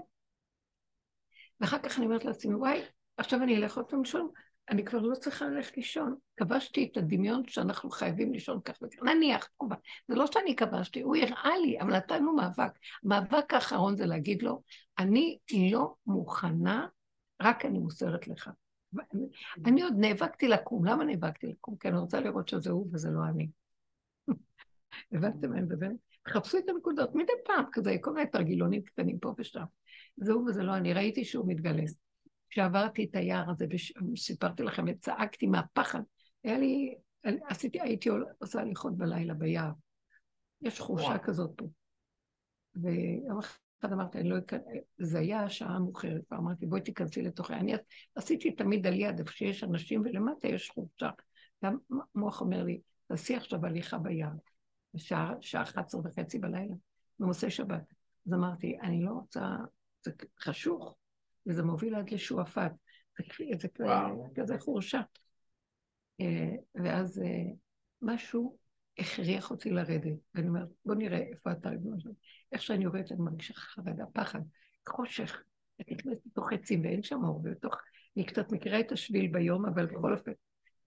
ואחר כך אני אומרת לעצמי, וואי, עכשיו אני אלך עוד פעם לישון, אני כבר לא צריכה ללכת לישון. כבשתי את הדמיון שאנחנו חייבים לישון כך וכך. נניח, תגובה. זה לא שאני כבשתי, הוא הראה לי, אבל נתנו מאבק. המאבק האחרון זה להגיד לו, אני לא מוכנה, רק אני מוסרת לך. אני עוד נאבקתי לקום. למה נאבקתי לקום? כי אני רוצה לראות שזה הוא וזה לא אני. הבנתם מה אני מדברת? חפשו את הנקודות מדי פעם, כזה, כל מיני תרגילונים קטנים פה ושם. זה הוא וזה לא אני. ראיתי שהוא מתגלה. כשעברתי את היער הזה, וסיפרתי לכם, וצעקתי מהפחד, היה לי, עשיתי, הייתי עושה הליכות בלילה ביער. יש וואו. כזאת פה. ויום אחד אמרתי, אני לא אכנס, זה היה שעה מאוחרת, ואמרתי, בואי תיכנסי לתוכי. אני עשיתי תמיד על יד, איפה שיש אנשים, ולמטה יש חורשה. והמוח אומר לי, תעשי עכשיו הליכה ביער. בשעה שעה 11 וחצי בלילה, במוצאי שבת. אז אמרתי, אני לא רוצה, זה חשוך, וזה מוביל עד לשועפאט. זה. כזה חורשה. אה, ואז אה, משהו הכריח אותי לרדת, ואני אומרת, בוא נראה איפה אתה, ריבונו שלום. איך שאני יורדת, אני מרגישה חרדה, פחד, חושך. את נכנסת לתוך עצים ואין שם אור, ובתוך... אני קצת מכירה את השביל ביום, אבל בכל אופן,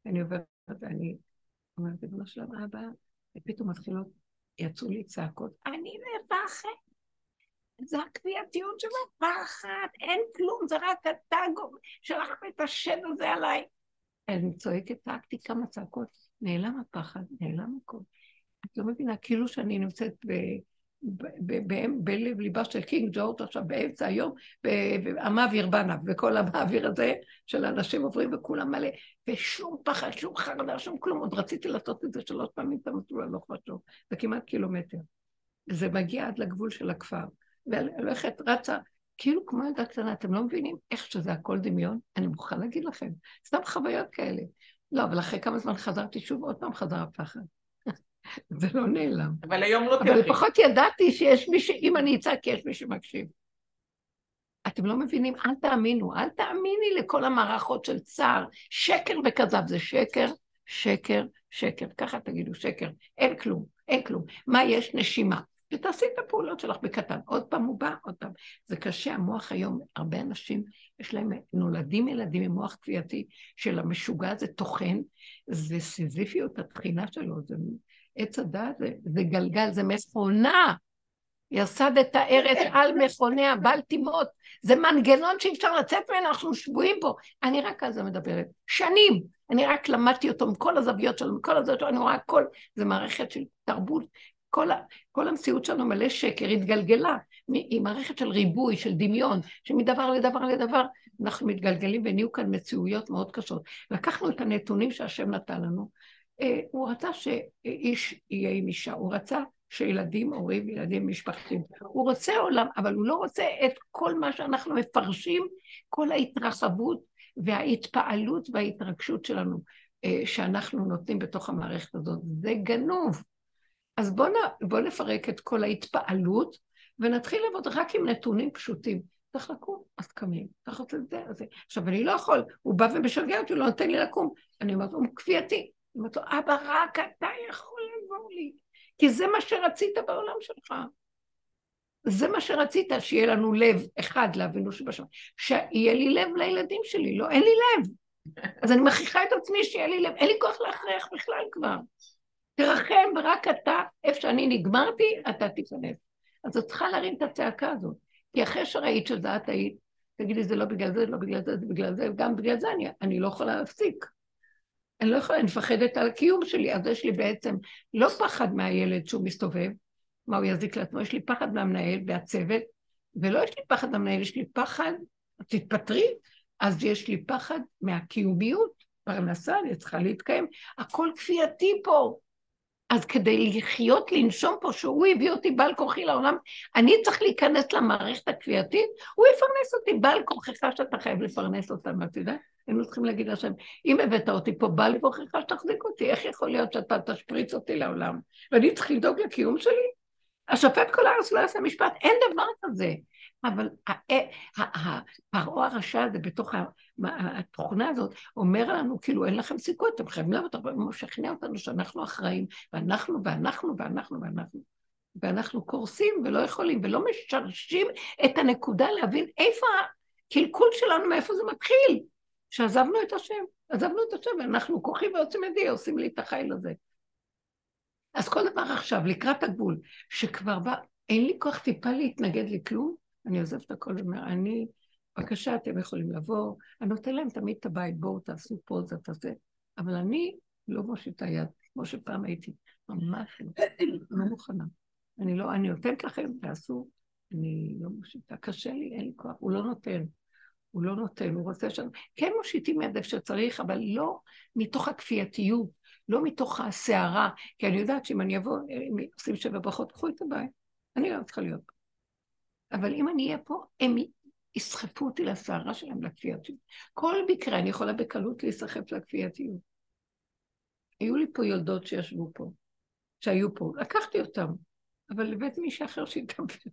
אני עוברת, ואני אומרת, ריבונו שלום, אבא, ופתאום מתחילות, יצאו לי צעקות, אני מפחד. זה הכפייתיות של הפחד, אין כלום, זה רק אתה שלחת את השד הזה עליי. אני צועקת, צעקתי כמה צעקות, נעלם הפחד, נעלם הכל. את לא מבינה, כאילו שאני נמצאת ב, בלב ליבה של קינג ג'ורג' עכשיו באמצע היום, והמעביר בנה, וכל המעביר הזה של האנשים עוברים וכולם מלא, ושום פחד, שום חרדה, שום כלום, עוד רציתי לעשות את זה שלוש פעמים את המסלול הלוך ושוב, זה כמעט קילומטר. זה מגיע עד לגבול של הכפר, והולכת, רצה, כאילו כמו ילדה קטנה, אתם לא מבינים איך שזה הכל דמיון? אני מוכרחה להגיד לכם, סתם חוויות כאלה. לא, אבל אחרי כמה זמן חזרתי שוב, עוד פעם חזר הפחד. זה לא נעלם. אבל היום לא אבל תלכי. לפחות ידעתי שיש מי ש... אם אני אצעק, יש מי שמקשיב. אתם לא מבינים? אל תאמינו, אל תאמיני לכל המערכות של צער. שקר וכזב זה שקר, שקר, שקר. ככה תגידו, שקר. אין כלום, אין כלום. מה יש? נשימה. ותעשי את הפעולות שלך בקטן. עוד פעם הוא בא, עוד פעם. זה קשה, המוח היום, הרבה אנשים, יש להם, נולדים ילדים עם מוח כפייתי של המשוגע, זה טוחן, זה סיזיפיות התחינה שלו, זה עץ הדעת, זה, זה גלגל, זה מכונה. יסד את הארץ על מכוניה, בל תימות. זה מנגנון שאי אפשר לצאת ממנו, אנחנו שבויים בו. אני רק על זה מדברת. שנים. אני רק למדתי אותו מכל הזוויות שלו, מכל הזוויות שלו, אני רואה הכל. זה מערכת של תרבות. כל, ה, כל המציאות שלנו מלא שקר, התגלגלה. היא מערכת של ריבוי, של דמיון, שמדבר לדבר לדבר, אנחנו מתגלגלים ונהיו כאן מציאויות מאוד קשות. לקחנו את הנתונים שהשם נתן לנו, אה, הוא רצה שאיש יהיה עם אישה, הוא רצה שילדים, הורים, ילדים, משפחתיים. הוא רוצה עולם, אבל הוא לא רוצה את כל מה שאנחנו מפרשים, כל ההתרחבות וההתפעלות וההתרגשות שלנו, אה, שאנחנו נותנים בתוך המערכת הזאת. זה גנוב. אז בואו בוא נפרק את כל ההתפעלות, ונתחיל לעבוד רק עם נתונים פשוטים. צריך לקום, אז קמים. צריך לעשות את זה, אז זה. עכשיו, אני לא יכול, הוא בא ומשגע אותי, הוא לא נותן לי לקום. אני אומרת, הוא כפייתי. אני אומרת לו, אבא, רק אתה יכול לעזור לי. כי זה מה שרצית בעולם שלך. זה מה שרצית, שיהיה לנו לב אחד לאבינו שבשמיים. שיהיה לי לב לילדים שלי, לא, אין לי לב. אז אני מכריחה את עצמי שיהיה לי לב, אין לי כוח להכריח בכלל כבר. תרחם, ורק אתה, איפה שאני נגמרתי, אתה תיכנס. אז את צריכה להרים את הצעקה הזאת. כי אחרי שראית שזה את היית, תגידי, זה לא בגלל זה, לא בגלל זה, זה בגלל זה, וגם בגלל זה אני, אני לא יכולה להפסיק. אני לא יכולה, אני מפחדת על הקיום שלי, אז יש לי בעצם לא פחד מהילד שהוא מסתובב, מה הוא יזיק לעצמו, יש לי פחד מהמנהל והצוות, ולא יש לי פחד מהמנהל, יש לי פחד, תתפטרי, אז יש לי פחד מהקיומיות, פרנסה, אני צריכה להתקיים, הכל כפייתי פה. אז כדי לחיות, לנשום פה, שהוא הביא אותי בעל כורחי לעולם, אני צריך להיכנס למערכת הכפייתית, הוא יפרנס אותי בעל כורחך שאתה חייב לפרנס אותם, אתה יודע? היינו צריכים להגיד לשם, אם הבאת אותי פה, בעל כורחך שתחזיק אותי, איך יכול להיות שאתה תשפריץ אותי לעולם? ואני צריך לדאוג לקיום שלי? השופט כל הארץ לא יעשה משפט, אין דבר כזה. אבל פרעה הרשע הזה בתוך התוכנה הזאת אומר לנו, כאילו אין לכם סיכוי, אתם חייבים לעבוד, אבל הוא משכנע אותנו שאנחנו אחראים, ואנחנו ואנחנו ואנחנו ואנחנו. ואנחנו קורסים ולא יכולים, ולא משרשים את הנקודה להבין איפה הקלקול שלנו, מאיפה זה מתחיל. שעזבנו את השם, עזבנו את השם, ואנחנו כוחים ועוצם ידי, עושים לי את החיל הזה. אז כל דבר עכשיו, לקראת הגבול, שכבר בא, אין לי כוח טיפה להתנגד לכלום, אני עוזבת הכל ואומר, אני, בבקשה, אתם יכולים לבוא, אני נותן להם תמיד את הבית, בואו תעשו פוזה, תעשה, אבל אני לא מושיטה יד, כמו שפעם הייתי, ממש לא, לא מוכנה. אני לא, אני נותנת לכם, תעשו, אני לא מושיטה, קשה לי, אין לי כוח, הוא לא נותן. הוא לא נותן, הוא רוצה ש... כן מושיטים יד איפה שצריך, אבל לא מתוך הכפייתיות, לא מתוך הסערה, כי אני יודעת שאם אני אבוא, אם עושים שבע ברכות, קחו את הבית, אני לא צריכה להיות פה. אבל אם אני אהיה פה, הם יסחפו אותי לסערה שלהם, לכפייתיות. כל מקרה אני יכולה בקלות להיסחף לכפייתיות. היו לי פה יולדות שישבו פה, שהיו פה, לקחתי אותם, אבל הבאתי מישהו אחר שיטפל.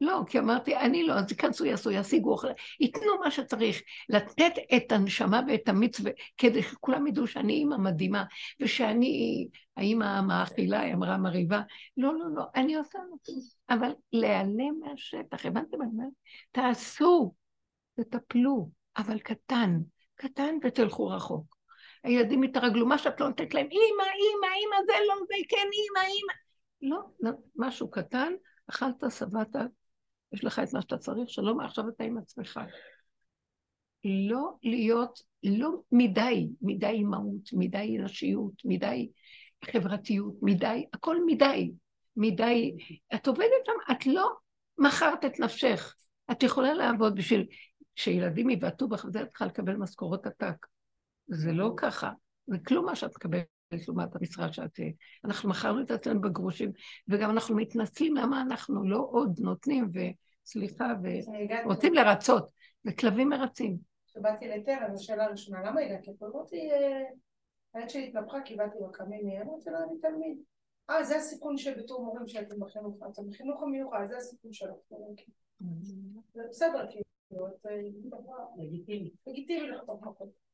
לא, כי אמרתי, אני לא, אז ייכנסו, יעשו, ישיגו ייתנו מה שצריך, לתת את הנשמה ואת המיץ, כדי שכולם ידעו שאני אימא מדהימה, ושאני האימא המאכילה, היא אמרה מרהיבה, לא, לא, לא, אני עושה נותן, אבל להיעלם מהשטח, הבנתם תעשו, תטפלו, אבל קטן, קטן ותלכו רחוק. הילדים יתרגלו, מה שאת לא נותנת להם, אימא, אימא, אימא, זה לא, זה כן, אימא, אימא. לא, לא, משהו קטן, אכלת, שבעת, יש לך את מה שאתה צריך, שלום, עכשיו אתה עם עצמך. לא להיות, לא מדי, מדי אימהות, מדי נשיות, מדי חברתיות, מדי, הכל מדי. מדי, את עובדת שם, את לא מכרת את נפשך. את יכולה לעבוד בשביל שילדים יבעטו בך, וזה את צריכה לקבל משכורות עתק. זה לא ככה, זה כלום מה שאת מקבלת לעומת המשרה שאת... אנחנו מכרנו את עצמנו בגרושים, וגם אנחנו מתנצלים למה אנחנו לא עוד נותנים, וסליחה, ורוצים לרצות, וכלבים מרצים. כשבאתי לטרם, זו שאלה ראשונה, למה הגעתי לפה? אמרתי, אה, העת שלי התנפחה, כי באתי בקמיני, אמרתי לה, אני תלמיד. אה, זה הסיכון שבתור מורים שהייתם בחינוך, אתם בחינוך המיוחד, זה הסיכון שלך. זה בסדר, כאילו, לגיטימי. לגיטימי לכתוב מכות.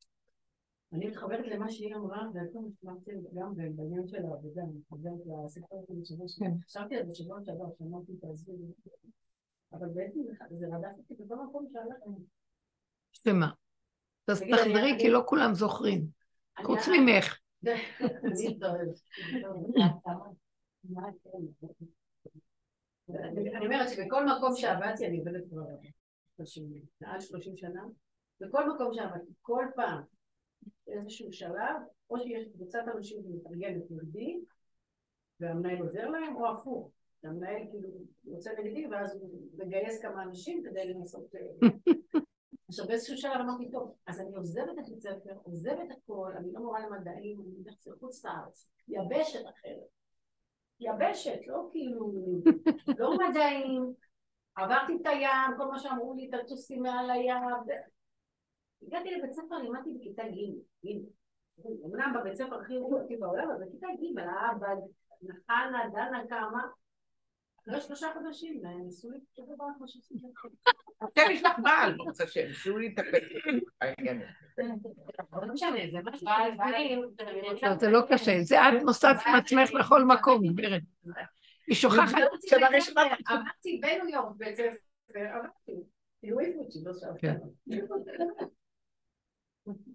אני מתחברת למה שהיא אמרה, והכל נשמעתי גם בעניין של העבודה, אני מתחברת לסיפור של שבוע שעבר. חשבתי על זה שבוע שעבר, שאמרתי תעזבי לי. אבל בעצם זה- רדף אותי בכל מקום שהלכתי. שמה? אז תחזרי, כי לא כולם זוכרים. חוץ ממך. אני אומרת שבכל מקום שעבדתי, אני עובדת כבר מעל 30 שנה, בכל מקום שעבדתי, כל פעם, באיזשהו שלב, או שיש קבוצת אנשים שמתארגנת נגדי, והמנהל עוזר להם, או הפוך. המנהל כאילו יוצא נגדי, ואז הוא מגייס כמה אנשים כדי לנסות... אה, עכשיו באיזשהו שלב אמרתי, טוב, אז אני עוזבת את בית ספר, עוזבת הכל, אני לא מורה למדעים, אני הולכת לחוץ לארץ, יבשת אחרת. יבשת, לא כאילו, לא מדעים, עברתי את הים, כל מה שאמרו לי, תטוסי מעל הים. הגעתי לבית ספר, לימדתי בכיתה ג', ג'. אמנם בבית ספר הכי רוחי בעולם, אבל בכיתה ג', האבא, נחנה, דנה קמה. אחרי שלושה חודשים, ניסו לי אותו דבר כמו שעשיתי לכם. עכשיו יש לך בעל, ברוך השם, שהוא יטפל בעניין. אבל לא זה. לא, זה לא קשה, זה את נוסעת עם עצמך לכל מקום, גברת. היא שוכחת. שנה ראשונה. עבדתי בניו יורק בית ספר, עבדתי. כאילו העיפו אותי, לא שאלתי.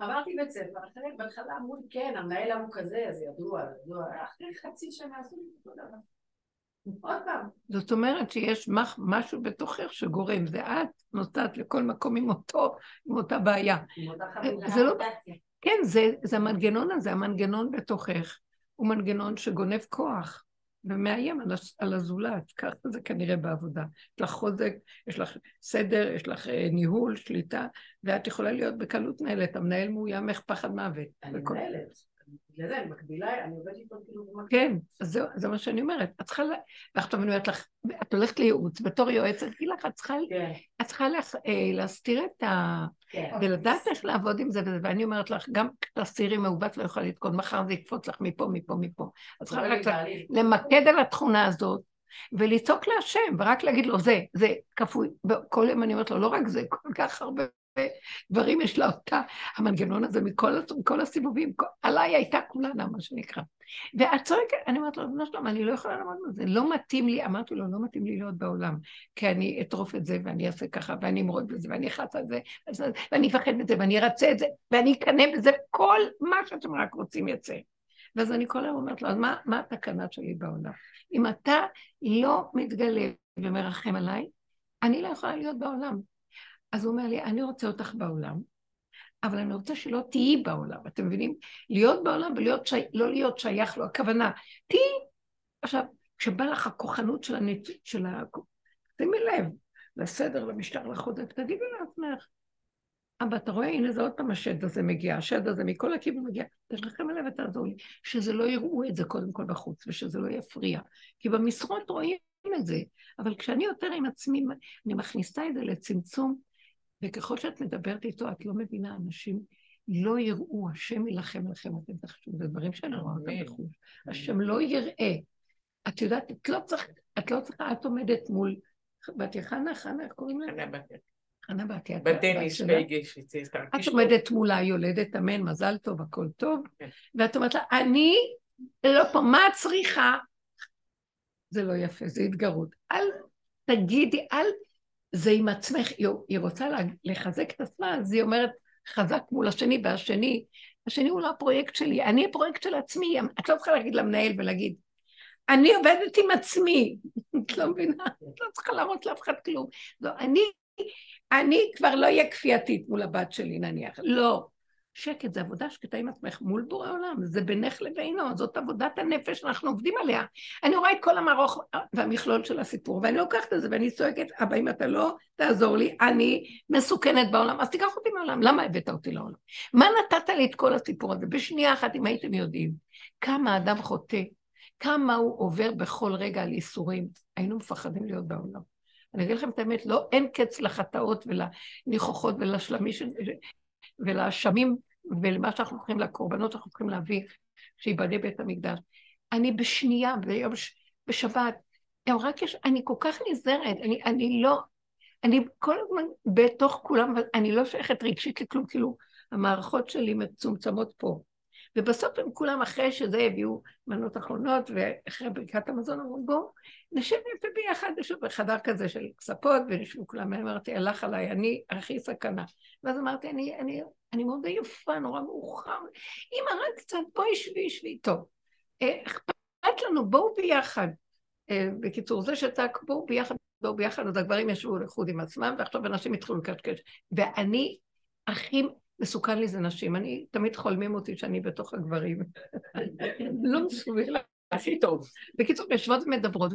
עברתי בית ספר, אחרי, בהתחלה אמרו לי, כן, המנהל ההוא כזה, אז ידוע, ידוע. אחרי חצי שנה עשו לי אותו דבר. עוד פעם. זאת אומרת שיש מח- משהו בתוכך שגורם, זה את נוסעת לכל מקום עם אותו, עם אותה בעיה. עם אותה חבילה. זה לא... כן, זה, זה המנגנון הזה, המנגנון בתוכך, הוא מנגנון שגונב כוח ומאיים על, על הזולת, ככה זה כנראה בעבודה. יש לך חוזק, יש לך סדר, יש לך אה, ניהול, שליטה, ואת יכולה להיות בקלות מנהלת, המנהל מאוים איך פחד מוות. אני וכל- מנהלת. בגלל זה אני מקבילה, אני עובדת איתו כאילו. כן, זה מה שאני אומרת. את צריכה, ועכשיו אני אומרת לך, את הולכת לייעוץ, בתור יועצת, לך, את צריכה, כן, אה, להסתיר את ה... כן. ולדעת איך לעבוד עם זה וזה, ואני אומרת לך, גם תסתירי מעוות לא יכולה לתקוד, מחר זה יקפוץ לך מפה, מפה, מפה. את צריכה לי רק. למקד על התכונה הזאת, ולצעוק להשם, ורק להגיד לו, זה, זה כפוי. כל יום אני אומרת לו, לא רק זה, כל כך הרבה דברים יש לה אותה, המנגנון הזה מכל, מכל הסיבובים, כל, עליי הייתה כולנה, מה שנקרא. ואת צועקת, אני אומרת לו, ריבונו שלום, אני לא יכולה לעמוד בזה, לא מתאים לי, אמרתי לו, לא מתאים לי להיות בעולם, כי אני אטרוף את זה, ואני אעשה ככה, ואני אמרוד בזה, ואני אחץ על זה, ואני אפחד מזה, ואני ארצה את זה, ואני אקנא בזה, כל מה שאתם רק רוצים יצא. ואז אני כל היום אומרת לו, אז מה, מה התקנה שלי בעולם? אם אתה לא מתגלה ומרחם עליי, אני לא יכולה להיות בעולם. אז הוא אומר לי, אני רוצה אותך בעולם, אבל אני רוצה שלא תהיי בעולם, אתם מבינים? להיות בעולם ולא שי... לא להיות שייך לו, הכוונה, תהיי. עכשיו, כשבא לך הכוחנות של הנצ... של ה... שימי לב, לסדר, למשטר, לחודק, תגידי לעצמך, אבא, אתה רואה, הנה זה עוד פעם השד הזה מגיע, השד הזה מכל הכיוון מגיע, תשלחם אליו ותעזור לי, שזה לא יראו את זה קודם כל בחוץ, ושזה לא יפריע. כי במשרות רואים את זה, אבל כשאני יותר עם עצמי, אני מכניסה את זה לצמצום, וככל שאת מדברת איתו, את לא מבינה, אנשים לא יראו, השם יילחם לכם, אתם תחשבו, זה דברים שאני רואה אותם בחוץ. השם לא יראה. את יודעת, את לא צריכה, את לא צריכה, את עומדת מול בתיה חנה, חנה, איך קוראים לה? חנה בתיה. את בטניס שלה? והגיש, את עומדת מולה, יולדת, אמן, מזל טוב, הכל טוב, כן. ואת אומרת לה, אני לא פה, מה את צריכה? זה לא יפה, זה התגרות. אל תגידי, אל, זה עם עצמך, היא- רוצה לחזק את עצמה, אז היא אומרת, חזק מול השני, והשני, השני הוא לא הפרויקט שלי, אני הפרויקט של עצמי, את לא צריכה להגיד למנהל ולהגיד, אני עובדת עם עצמי, את לא מבינה? את לא צריכה להראות לאף אחד כלום. לא, אני, אני כבר לא אהיה כפייתית מול הבת שלי נניח, לא. שקט זה עבודה שקטה עם עצמך מול בורא עולם, זה בינך לבינו, זאת עבודת הנפש שאנחנו עובדים עליה. אני רואה את כל המערוך והמכלול של הסיפור, ואני לוקחת את זה ואני צועקת, אבא, אם אתה לא תעזור לי, אני מסוכנת בעולם, אז תיקח אותי מהעולם. למה הבאת אותי לעולם? מה נתת לי את כל הסיפור הזה? בשנייה אחת, אם הייתם יודעים, כמה אדם חוטא, כמה הוא עובר בכל רגע על ייסורים, היינו מפחדים להיות בעולם. אני אגיד לכם את האמת, לא, אין קץ לחטאות ולניחוחות ולשלמים ולאשמים ולמה שאנחנו הולכים, לקורבנות שאנחנו הולכים להביא, שיבנה בית המקדש. אני בשנייה, ביום, ש... בשבת, רק יש, אני כל כך נזהרת, אני, אני לא, אני כל הזמן בתוך כולם, אבל אני לא שייכת רגשית לכלום, כאילו, המערכות שלי מצומצמות פה. ובסוף הם כולם אחרי שזה הביאו מנות אחרונות, ואחרי ברכת המזון אמרו בואו נשב יפה ביחד, נשב בחדר כזה של כספות, ונשבו כולם, אמרתי, הלך עליי, אני הכי סכנה. ואז אמרתי, אני, אני, אני מאוד עייפה, נורא מאוחר, אמא רק קצת, בואי שבי, שבי, טוב. אה, אכפת לנו, בואו ביחד. אה, בקיצור, זה שצעק, בואו ביחד, בואו ביחד, אז הגברים ישבו לחוד עם עצמם, ועכשיו אנשים התחילו לקשקש. ואני הכי מסוכן לי זה נשים. אני, תמיד חולמים אותי שאני בתוך הגברים. לא מסוגלת. הכי טוב. בקיצור, יושבות ומדברות,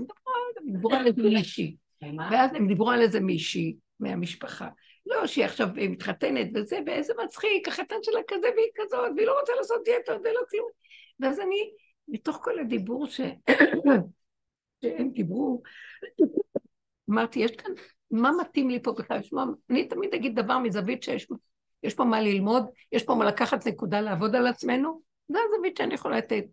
דיברו על איזה מישהי. ואז הם דיברו על איזה מישהי מהמשפחה. לא, שהיא עכשיו מתחתנת וזה, ואיזה מצחיק, החתן שלה כזה והיא כזאת, והיא לא רוצה לעשות דיאטות ולא כלום. ואז אני, מתוך כל הדיבור ש... שהם דיברו, אמרתי, יש כאן, מה מתאים לי פה בכלל? אני תמיד אגיד דבר מזווית שיש יש פה מה ללמוד, יש פה מה לקחת נקודה לעבוד על עצמנו, זו הזווית שאני יכולה לתת.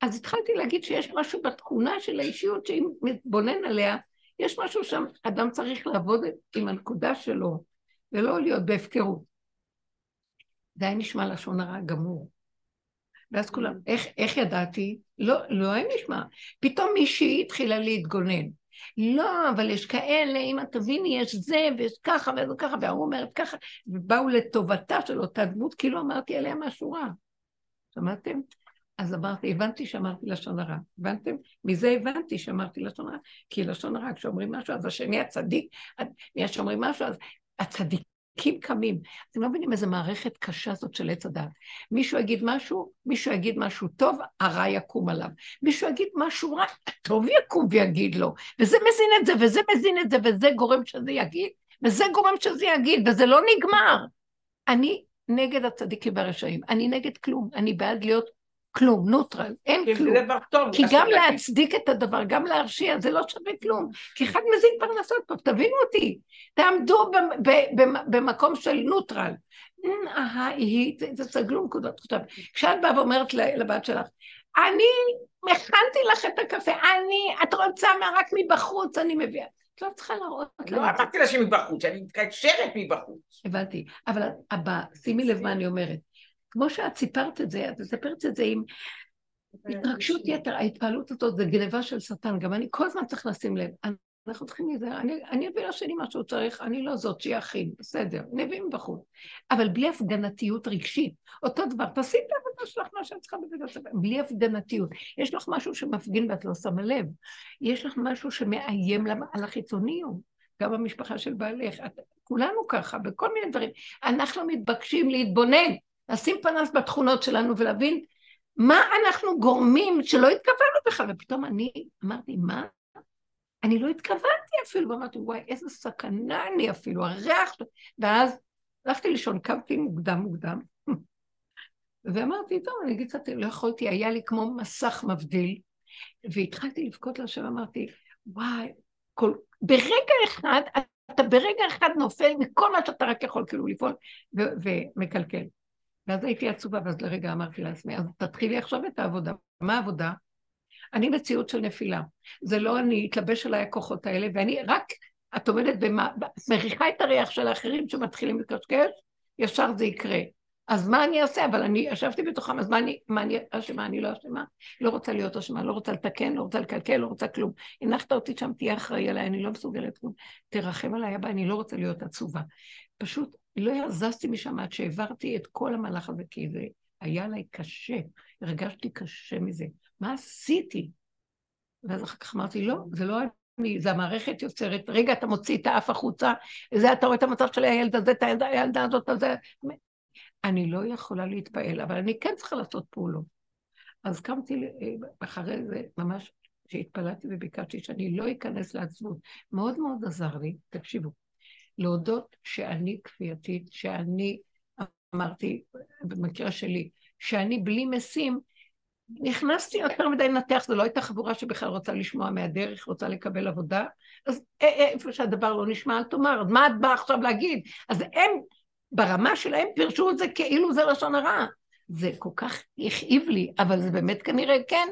אז התחלתי להגיד שיש משהו בתכונה של האישיות שאם מתבונן עליה, יש משהו שם, אדם צריך לעבוד עם הנקודה שלו, ולא להיות בהפקרות. זה היה נשמע לשון הרע גמור. ואז כולם, איך, איך ידעתי? לא, לא היה נשמע. פתאום מישהי התחילה להתגונן. לא, אבל יש כאלה, אם את תביני, יש זה, ויש ככה, וזה ככה, והוא אומרת ככה, ובאו לטובתה של אותה דמות, כאילו אמרתי עליה משהו רע. שמעתם? אז אמרתי, הבנתי שאמרתי לשון הרע. הבנתם? מזה הבנתי שאמרתי לשון הרע. כי לשון הרע, כשאומרים משהו, אז השני הצדיק, מי שאומרים משהו, אז הצדיק צדיקים קמים. אתם לא מבינים איזה מערכת קשה זאת של עץ הדת. מישהו יגיד משהו, מישהו יגיד משהו טוב, הרע יקום עליו. מישהו יגיד משהו רע, הטוב יקום ויגיד לו. וזה מזין את זה, וזה מזין את זה, וזה גורם שזה יגיד, וזה גורם שזה יגיד, וזה לא נגמר. אני נגד הצדיקים והרשעים, אני נגד כלום, אני בעד להיות כלום, נוטרל, אין כלום. זה דבר טוב. כי גם להצדיק את הדבר, גם להרשיע, זה לא שווה כלום. כי אחד מזין פרנסות פה, תבינו אותי. תעמדו במקום של נוטרל. תסגלו נקודות. עכשיו, כשאת באה ואומרת לבת שלך, אני מכנתי לך את הקפה, אני, את רוצה רק מבחוץ, אני מביאה. את לא צריכה להראות. לא אמרתי לה שמבחוץ, שאני מתקשרת מבחוץ. הבנתי. אבל שימי לב מה אני אומרת. כמו שאת סיפרת את זה, את מספרת את זה עם התרגשות יתר, ההתפעלות הזאת זה גניבה של שטן, גם אני כל הזמן צריך לשים לב. אנחנו צריכים להיזהר, אני, אני אביא לשני מה שהוא צריך, אני לא זאת שיכין, בסדר, אני אביא מבחוץ. אבל בלי הפגנתיות רגשית. אותו דבר, תעשי את העבודה שלך מה שאת צריכה בבית הספר, בלי הפגנתיות. יש לך משהו שמפגין ואת לא שמה לב. יש לך משהו שמאיים על החיצוניות. גם במשפחה של בעלך, את, כולנו ככה, בכל מיני דברים. אנחנו מתבקשים להתבונן. לשים פנס בתכונות שלנו ולהבין מה אנחנו גורמים שלא התכוונו בכלל. ופתאום אני אמרתי, מה? אני לא התכוונתי אפילו, ואמרתי, וואי, איזה סכנה אני אפילו, הריח... ואז הלכתי לישון, קמתי מוקדם מוקדם, ואמרתי, טוב, אני אגיד קצת, לא יכולתי, היה לי כמו מסך מבדיל, והתחלתי לבכות להשם, אמרתי, וואי, כל... ברגע אחד, אתה ברגע אחד נופל מכל מה שאתה רק יכול כאילו לפעול, ומקלקל. ואז הייתי עצובה, ואז לרגע אמרתי לעצמי, אז תתחילי עכשיו את העבודה. מה העבודה? אני מציאות של נפילה. זה לא אני, התלבש עליי הכוחות האלה, ואני רק, את עומדת במה, מריחה את הריח של האחרים שמתחילים לקשקש, ישר זה יקרה. אז מה אני אעשה? אבל אני ישבתי בתוכם, אז מה אני, מה אני אשמה? אני לא אשמה? לא רוצה להיות אשמה, לא רוצה לתקן, לא רוצה לקלקל, לא רוצה כלום. הנחת אותי שם, תהיה אחראי עליי, אני לא מסוגלת כלום. תרחם עליי, אבא, אני לא רוצה להיות עצובה. פשוט לא זזתי משם עד שהעברתי את כל המהלך הזה, כי זה היה לי קשה, הרגשתי קשה מזה. מה עשיתי? ואז אחר כך אמרתי, לא, זה לא אני, זה המערכת יוצרת, רגע, אתה מוציא את האף החוצה, זה אתה רואה את המצב של הילד הזה, את הילדה הזאת, הזה. אני לא יכולה להתפעל, אבל אני כן צריכה לעשות פעולות. אז קמתי אה, אחרי זה, ממש שהתפללתי וביקשתי שאני לא אכנס לעצבות. מאוד מאוד עזר לי, תקשיבו, להודות שאני כפייתית, שאני, אמרתי, במקרה שלי, שאני בלי משים, נכנסתי יותר מדי לנתח, זו לא הייתה חבורה שבכלל רוצה לשמוע מהדרך, רוצה לקבל עבודה, אז איפה שהדבר לא נשמע, אל תאמר, מה את באה עכשיו להגיד? אז הם, ברמה שלהם פירשו את זה כאילו זה לשון הרע. זה כל כך הכאיב לי, אבל זה באמת כנראה כן.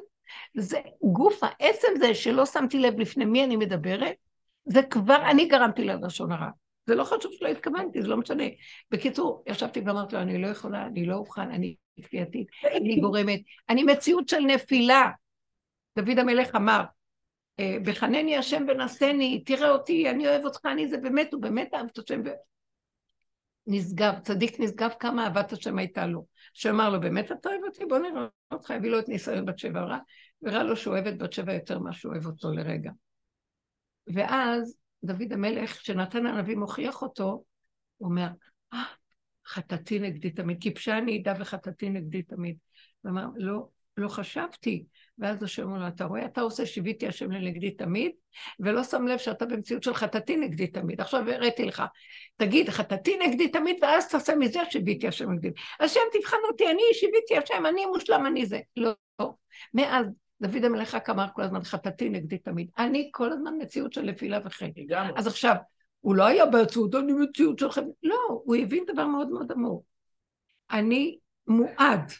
זה גוף העצם זה שלא שמתי לב לפני מי אני מדברת, זה כבר אני גרמתי ללשון הרע. זה לא חשוב שלא התכוונתי, זה לא משנה. בקיצור, ישבתי ואמרתי לו, אני לא יכולה, אני לא אוכל, אני כפייתית, אני גורמת, אני מציאות של נפילה. דוד המלך אמר, אה, בחנני השם ונשני, תראה אותי, אני אוהב אותך, אני זה באמת, הוא באמת אהב את השם. נשגב, צדיק נשגב כמה אהבת השם הייתה לו. שאמר לו, באמת אתה אוהב אותי? בוא נראה אותך, הביא לו את ניסיון בת שבע רע, וראה לו שהוא אוהב את בת שבע יותר ממה שהוא אוהב אותו לרגע. ואז דוד המלך, כשנתן הנביא מוכיח אותו, הוא אומר, אה, חטאתי נגדי תמיד, כיבשה אני עדה וחטאתי נגדי תמיד. הוא אמר, לא, לא חשבתי. ואז השם אומר לו, אתה רואה, אתה עושה שיוויתי השם לנגדי תמיד, ולא שם לב שאתה במציאות של חטאתי נגדי תמיד. עכשיו הראיתי לך, תגיד, חטאתי נגדי תמיד, ואז תעשה מזה שיוויתי השם נגדי. השם תבחן אותי, אני שיוויתי השם, אני מושלם, אני זה. לא. מאז דוד המלך רק אמר כל הזמן, חטאתי נגדי תמיד. אני כל הזמן מציאות של נפילה וחטא. אז עכשיו, הוא לא היה בעצות, אני מציאות שלכם. לא, הוא הבין דבר מאוד מאוד עמוק. אני מועד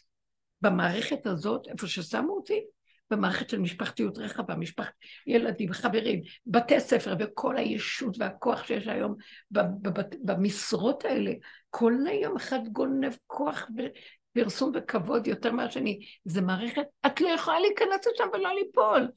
במערכת הזאת, איפה ששמו אותי, במערכת של משפחתיות רחבה, משפחת ילדים, חברים, בתי ספר וכל הישות והכוח שיש היום במשרות האלה. כל היום אחד גונב כוח ופרסום וכבוד יותר מהשני. זה מערכת, את לא יכולה להיכנס לשם ולא ליפול.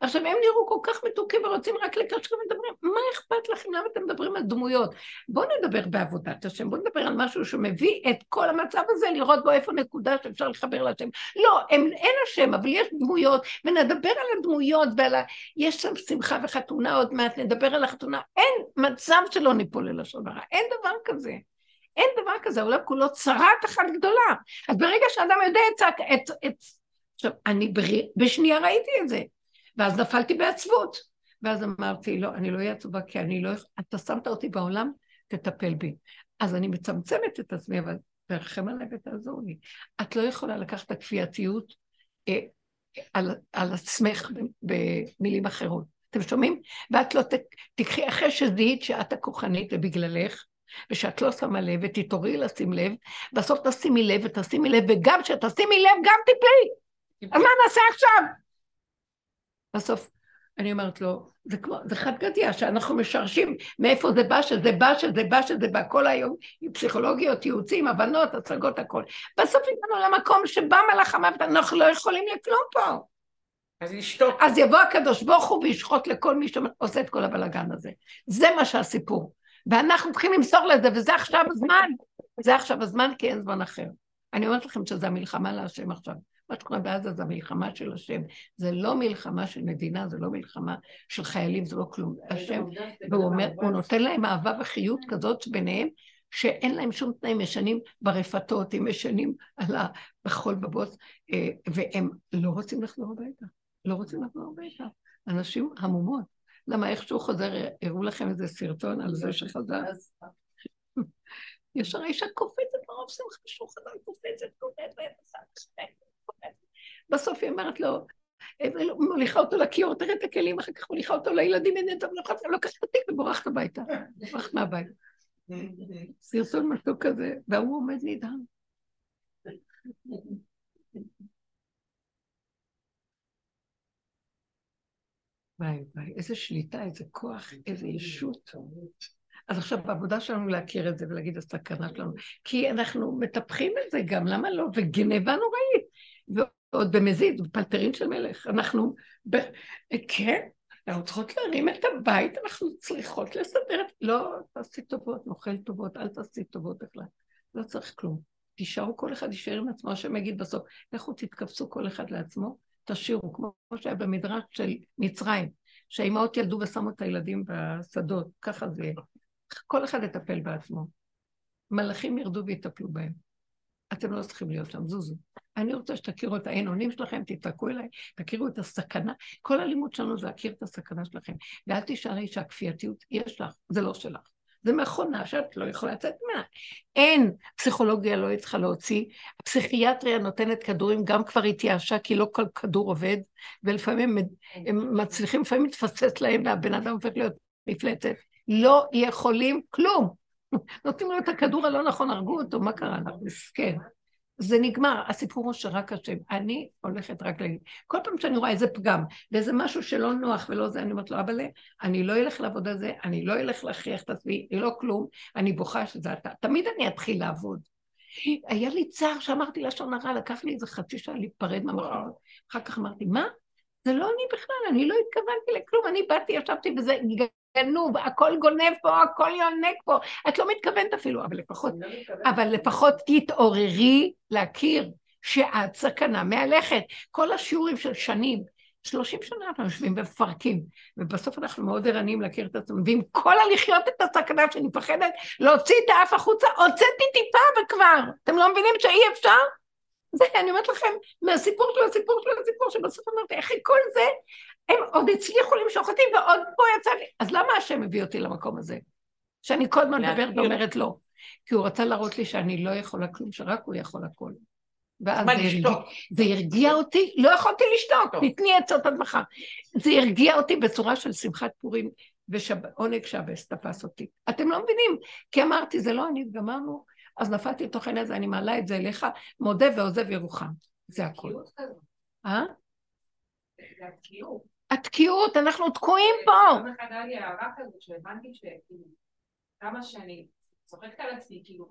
עכשיו, הם נראו כל כך מתוקים ורוצים רק לקשר ומדברים, מה אכפת לכם? למה אתם מדברים על דמויות? בואו נדבר בעבודת השם, בואו נדבר על משהו שמביא את כל המצב הזה, לראות בו איפה נקודה שאפשר לחבר לשם. לא, הם, אין השם, אבל יש דמויות, ונדבר על הדמויות ועל ה... יש שם שמחה וחתונה, עוד מעט נדבר על החתונה. אין מצב שלא ניפול ללשון הרע, אין דבר כזה. אין דבר כזה, העולם כולו צרת אחת גדולה. אז ברגע שאדם יודע את... את, את עכשיו, אני בשנייה ראיתי את זה. ואז נפלתי בעצבות. ואז אמרתי, לא, אני לא אהיה עצובה, כי אני לא... אתה שמת אותי בעולם, תטפל בי. אז אני מצמצמת את עצמי, אבל תרחם עליי ותעזור לי. את לא יכולה לקחת את הכפייתיות אה, על, על עצמך במילים אחרות. אתם שומעים? ואת לא תקחי, אחרי שזיהית שאת הכוחנית ובגללך, ושאת לא שמה לב, ותתעוררי לשים לב, בסוף תשימי לב ותשימי לב, וגם כשתשימי לב, גם תפלי. אז מה נעשה עכשיו? בסוף אני אומרת לו, זה כמו, זה חד גדיה, שאנחנו משרשים מאיפה זה בא, שזה בא, שזה בא, שזה בא, כל היום, פסיכולוגיות, ייעוצים, הבנות, הצגות, הכל. בסוף הגענו למקום שבא מלאך המוות, אנחנו לא יכולים לכלום פה. אז לשתוק. אז יבוא הקדוש ברוך הוא וישחוט לכל מי שעושה את כל הבלאגן הזה. זה מה שהסיפור. ואנחנו צריכים למסור לזה, וזה עכשיו הזמן. זה עכשיו הזמן, כי אין זמן אחר. אני אומרת לכם שזה המלחמה להשם עכשיו. מה שקורה בעזה זה המלחמה של השם. זה לא מלחמה של מדינה, זה לא מלחמה של חיילים, זה לא כלום. השם, והוא אומר, הוא נותן להם אהבה וחיות כזאת ביניהם, שאין להם שום תנאים, ישנים ברפתות, הם ישנים על ה... בחול בבוץ, אה, והם לא רוצים לחזור הביתה. לא רוצים לחזור הביתה. אנשים המומות. למה איכשהו חוזר, הראו לכם איזה סרטון על זה שחזר. ישר האישה קופצת מרוב שמחה שהוא חזר, קופצת, קופצת, בסוף היא אומרת לו, מוליכה אותו לכיור, תראה את הכלים, אחר כך מוליכה אותו לילדים, הנה אתה לוקחת את התיק ובורחת הביתה, בורחת מהבית. סרטון מתוק כזה, והוא עומד נדהם. וואי וואי, איזה שליטה, איזה כוח, איזה ישות. אז עכשיו בעבודה שלנו להכיר את זה ולהגיד הסכנה שלנו, כי אנחנו מטפחים את זה גם, למה לא? וגנבה נוראית. ועוד במזיד, פלטרין של מלך. אנחנו, ב... כן, אנחנו צריכות להרים את הבית, אנחנו צריכות לסדר את... לא, תעשי טובות, נאכל טובות, אל תעשי טובות בכלל. לא צריך כלום. תישארו, כל אחד יישאר עם עצמו, השם יגיד בסוף, לכו תתכווצו כל אחד לעצמו, תשאירו, כמו שהיה במדרש של מצרים, שהאימהות ילדו ושמו את הילדים בשדות, ככה זה כל אחד יטפל בעצמו. מלאכים ירדו ויטפלו בהם. אתם לא צריכים להיות שם, זוזו. אני רוצה שתכירו את העין אונים שלכם, תתעקו אליי, תכירו את הסכנה. כל הלימוד שלנו זה להכיר את הסכנה שלכם. ואל תישארי שהכפייתיות יש לך, זה לא שלך. זה מכונה שאת לא יכולה לצאת ממנה. אין, פסיכולוגיה לא צריכה להוציא, הפסיכיאטריה נותנת כדורים, גם כבר התייאשה, כי לא כל כדור עובד, ולפעמים הם, מצליחים, לפעמים מתפסס להם, והבן אדם הופך להיות מפלצת. לא יכולים כלום. נותנים לו את הכדור הלא נכון, הרגו אותו, מה קרה? אנחנו מסכן. זה נגמר, הסיפור הוא שרק השם. אני הולכת רק להגיד, כל פעם שאני רואה איזה פגם, ואיזה משהו שלא נוח ולא זה, אני אומרת לו, אבל אני לא אלך לעבוד על זה, אני לא אלך להכריח את עצמי, לא כלום, אני בוכה שזה אתה. תמיד אני אתחיל לעבוד. היה לי צער שאמרתי לשון הרע, לקח לי איזה חצי שעה להיפרד מהמחשבות. אחר כך אמרתי, מה? זה לא אני בכלל, אני לא התכוונתי לכלום, אני באתי, ישבתי וזה גנוב, הכל גונב פה, הכל יונק פה, את לא מתכוונת אפילו, אבל לפחות, אבל לפחות תתעוררי להכיר שאת סכנה מהלכת. כל השיעורים של שנים, שלושים שנה אנחנו יושבים ומפרקים, ובסוף אנחנו מאוד ערניים להכיר את עצמנו, ועם כל הלחיות את הסכנה שאני מפחדת להוציא את האף החוצה, הוצאתי טיפה וכבר. אתם לא מבינים שאי אפשר? זה, אני אומרת לכם, מהסיפור של הסיפור של הסיפור, שבסוף אמרתי, איך כל זה, הם עוד הצליחו למשוך אותי ועוד פה יצא לי, אז למה השם הביא אותי למקום הזה? שאני כל הזמן מדברת ואומרת לא. כי הוא רצה להראות לי שאני לא יכולה כלום, שרק הוא יכול הכל. ואז זה הרגיע, זה הרגיע אותי, לא יכולתי לשתוק, תתני עצות עד מחר. זה הרגיע אותי בצורה של שמחת פורים, ועונג שבס תפס אותי. אתם לא מבינים, כי אמרתי, זה לא אני, גמרנו, אז נפלתי לתוך העניין הזה, אני מעלה את זה אליך, מודה ועוזב ירוחם. זה הכול. אה? התקיעות, אנחנו תקועים פה. יום אחד היה לי הערה כזאת שהבנתי שכאילו כמה שאני צוחקת על עצמי, כאילו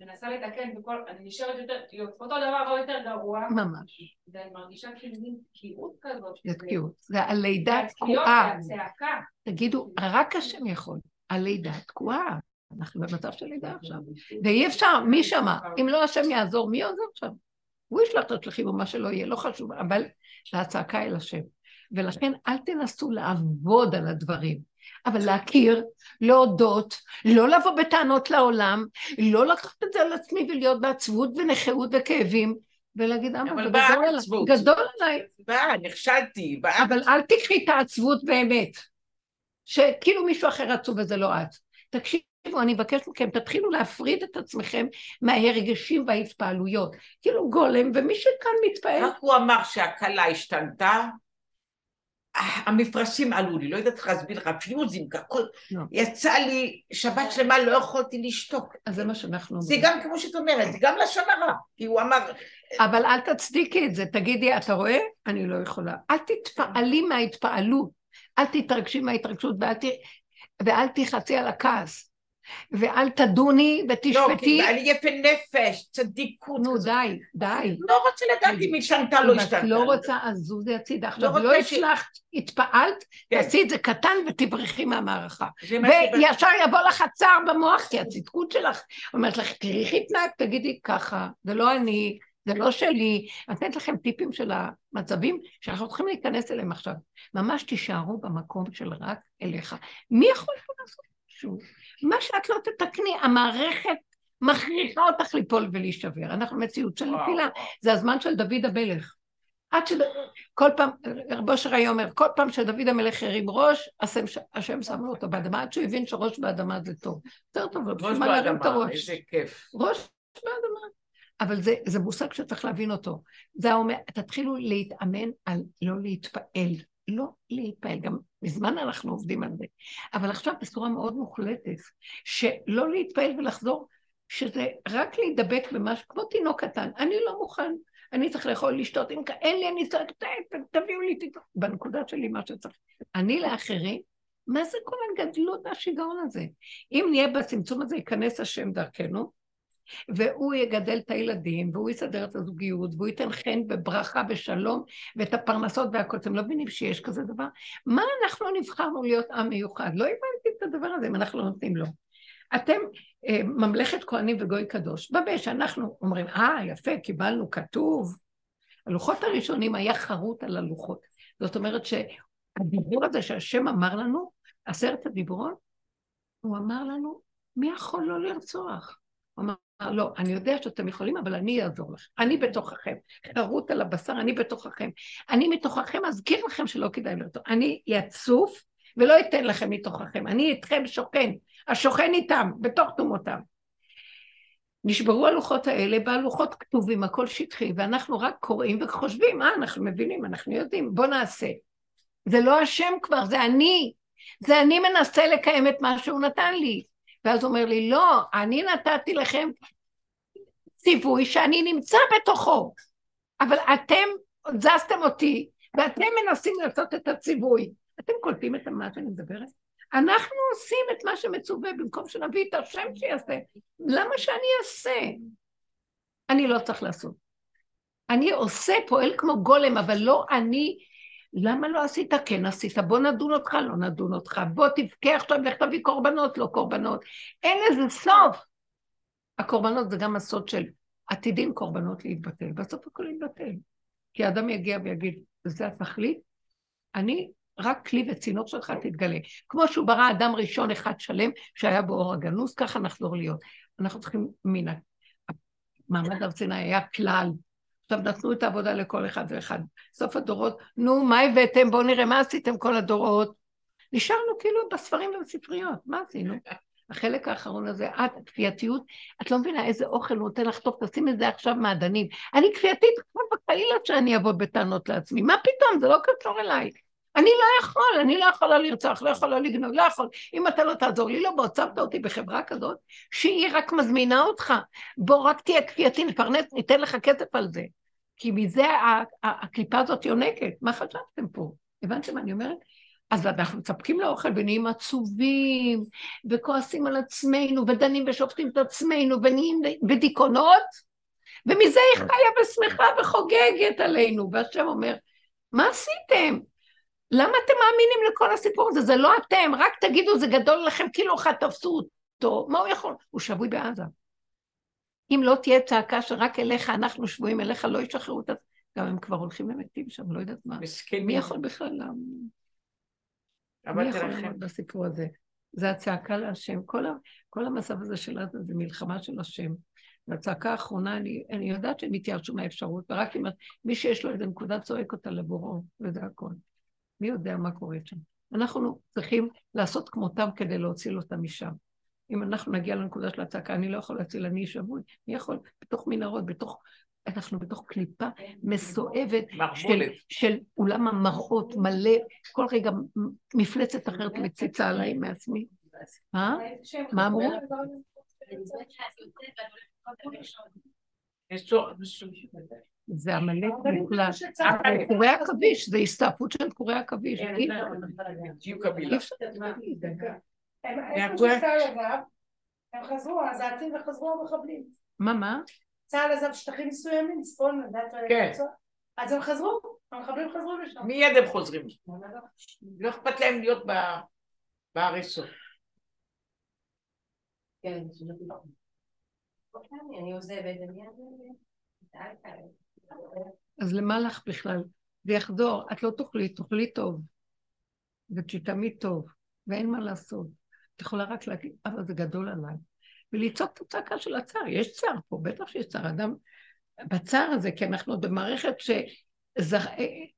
מנסה לתקן וכל, אני נשארת יותר, להיות אותו דבר או יותר גרוע. ממש. ואני מרגישה כאילו מין תקיעות כזאת. זה תקיעות. זה הלידה תקועה. תגידו, רק השם יכול. הלידה תקועה. אנחנו במצב של לידה עכשיו. ואי אפשר, מי שמע? אם לא השם יעזור, מי יעזור שם? הוא ישלח את השלחים או מה שלא יהיה, לא חשוב, אבל הצעקה אל השם. ולכן אל תנסו לעבוד על הדברים, אבל להכיר, להודות, לא לבוא בטענות לעולם, לא לקחת את זה על עצמי ולהיות בעצבות ונכאות וכאבים, ולהגיד, אמה, זה גדול עליי, גדול עליי. באה, נכשלתי, באה. אבל אל תקחי את העצבות באמת, שכאילו מישהו אחר עצוב וזה לא את. תקשיבו, אני מבקש מכם, תתחילו להפריד את עצמכם מההרגשים וההתפעלויות. כאילו גולם, ומי שכאן מתפעל... רק הוא אמר שהכלה השתנתה, המפרשים עלו לי, לא יודעת איך להסביר לך, פיוזים, הכל, לא. יצא לי, שבת שלמה לא יכולתי לשתוק. אז זה מה שאנחנו אומרים. זה גם כמו שאת אומרת, זה גם לשון הרע, כי הוא אמר... אבל אל תצדיקי את זה, תגידי, אתה רואה? אני לא יכולה. אל תתפעלי מההתפעלות, אל תתרגשי מההתרגשות ואל, ת... ואל תחצי על הכעס. ואל תדוני ותשפטי. לא, כי יפה נפש, צדיקות. נו, די, די. לא רוצה לדעת אם היא השתנתה, לא השתנתה. אם את לא רוצה, אז זוזי הצידה. עכשיו, לא הצלחת, התפעלת, כן. תעשי את זה קטן ותברכי מהמערכה. וישר יבוא לך הצער במוח, כי הצדקות שלך אומרת לך, תראי איך התנהגת, תגידי ככה, זה לא אני, זה לא שלי. אני נותנת לכם טיפים של המצבים שאנחנו צריכים להיכנס אליהם עכשיו. ממש תישארו במקום של רק אליך. מי יכול לעשות משהו? מה שאת לא תתקני, המערכת מכריחה אותך ליפול ולהישבר. אנחנו מציאות של נפילה, זה הזמן של דוד המלך. עד ש... כל פעם, רבו היה אומר, כל פעם שדוד המלך הרים ראש, השם, השם שם לו אותו באדמה, עד שהוא הבין שראש באדמה זה טוב. יותר טוב, ראש באדמה, איזה כיף. ראש באדמה. אבל זה, זה מושג שצריך להבין אותו. זה אומר, תתחילו להתאמן על לא להתפעל. לא להתפעל, גם מזמן אנחנו עובדים על זה, אבל עכשיו בצורה מאוד מוחלטת, שלא להתפעל ולחזור, שזה רק להידבק במשהו, כמו תינוק קטן, אני לא מוכן, אני צריך לאכול, לשתות, אם אין לי, אני צריך, תביאו לי, בנקודה שלי מה שצריך. אני לאחרים, מה זה כל הגדלות והשיגעון הזה? אם נהיה בצמצום הזה, ייכנס השם דרכנו, והוא יגדל את הילדים, והוא יסדר את הזוגיות, והוא ייתן חן וברכה ושלום, ואת הפרנסות והכל. אתם לא מבינים שיש כזה דבר? מה אנחנו נבחרנו להיות עם מיוחד? לא הבנתי את הדבר הזה אם אנחנו לא נותנים לו. אתם אה, ממלכת כהנים וגוי קדוש. במה שאנחנו אומרים, אה, יפה, קיבלנו, כתוב. הלוחות הראשונים היה חרוט על הלוחות. זאת אומרת שהדיבור הזה שהשם אמר לנו, עשרת הדיברות, הוא אמר לנו, מי יכול לא לרצוח? הוא אמר לא, אני יודע שאתם יכולים, אבל אני אעזור לכם. אני בתוככם. חרוט על הבשר, אני בתוככם. אני מתוככם, אזכיר לכם שלא כדאי לראות. אני יצוף ולא אתן לכם מתוככם. אני איתכם שוכן, השוכן איתם, בתוך תומותם. נשברו הלוחות האלה, והלוחות כתובים, הכל שטחי, ואנחנו רק קוראים וחושבים, אה, אנחנו מבינים, אנחנו יודעים, בוא נעשה. זה לא השם כבר, זה אני. זה אני מנסה לקיים את מה שהוא נתן לי. ואז הוא אומר לי, לא, אני נתתי לכם ציווי שאני נמצא בתוכו, אבל אתם זזתם אותי, ואתם מנסים לעשות את הציווי. אתם קולטים את מה שאני מדברת? אנחנו עושים את מה שמצווה במקום שנביא את השם שיעשה. למה שאני אעשה? אני לא צריך לעשות. אני עושה, פועל כמו גולם, אבל לא אני למה לא עשית? כן עשית. בוא נדון אותך, לא נדון אותך. בוא תבכה עכשיו, לך תביא קורבנות, לא קורבנות. אין לזה סוף. הקורבנות זה גם הסוד של עתידים קורבנות להתבטל. בסוף הכל יתבטל. כי האדם יגיע ויגיד, זה התכלית? אני רק כלי וצינור שלך תתגלה. כמו שהוא ברא אדם ראשון אחד שלם, שהיה באור הגנוז, ככה נחזור להיות. אנחנו צריכים מן מעמד הר סיני היה כלל, עכשיו נתנו את העבודה לכל אחד ואחד. סוף הדורות, נו, מה הבאתם? בואו נראה מה עשיתם כל הדורות. נשארנו כאילו בספרים ובספריות, מה עשינו? החלק האחרון הזה, את, כפייתיות, את לא מבינה איזה אוכל הוא נותן לך, טוב, תשים את זה עכשיו מעדנים. אני כפייתית, כמו בחלילה שאני אבוא בטענות לעצמי. מה פתאום, זה לא קשור אליי. אני לא יכול, אני לא יכולה לרצוח, לא יכולה לגנוב, לא יכול. אם אתה לא תעזור לי, לא, שמת אותי בחברה כזאת, שהיא רק מזמינה אותך. בוא, רק תהיה כפייתי, נפרנס, ניתן לך כסף על זה. כי מזה הקליפה הזאת יונקת. מה חשבתם פה? הבנתם מה אני אומרת? אז אנחנו מצפקים לאוכל ונהיים עצובים, וכועסים על עצמנו, ודנים ושופטים את עצמנו, ונהיים בדיכאונות, ומזה היא חיה ושמחה וחוגגת עלינו. והשם אומר, מה עשיתם? למה אתם מאמינים לכל הסיפור הזה? זה לא אתם, רק תגידו, זה גדול לכם, כאילו אחד תפסו אותו. מה הוא יכול? הוא שבוי בעזה. אם לא תהיה צעקה שרק אליך, אנחנו שבויים אליך, לא ישחררו את ה... גם הם כבר הולכים ומתים שם, לא יודעת מה. מסכנים. מי יכול בכלל? מי יכול לעמוד בסיפור הזה? זה הצעקה להשם. כל, ה, כל המצב הזה של עזה זה מלחמה של השם. והצעקה האחרונה, אני, אני יודעת שהם התייאשו מהאפשרות, ורק אם מי שיש לו איזה נקודה צועק אותה לבוראו, וזה הכל. מי יודע מה קורה שם? אנחנו צריכים לעשות כמותם כדי להוציא אותם משם. אם אנחנו נגיע לנקודה של הצעקה, אני לא יכול להציל, אני שבוי. מי יכול? בתוך מנהרות, בתוך... אנחנו בתוך קליפה מסואבת של, של אולם המראות מלא, כל רגע מפלצת אחרת מציצה עליי מעצמי. מה? מה אמרו? זה עמלק מוחלט. קורי עכביש, זה הסתעפות של קורי עכביש. איפה שצה"ל עזב, הם חזרו, העזתים וחזרו המחבלים. מה, מה? צה"ל עזב שטחים מסוימים, צפון, לדעת כן. אז הם חזרו, המחבלים חזרו לשם. מיד הם חוזרים. לא אכפת להם להיות בהריסות. כן, אני עוזבת, אז למה לך בכלל? זה יחזור, את לא תאכלי, תאכלי טוב. ותתאמי טוב, ואין מה לעשות. את יכולה רק להגיד, אבל זה גדול עליי. ולצעוק את הצעקה של הצער. יש צער פה, בטח שיש צער. אדם בצער הזה, כי אנחנו במערכת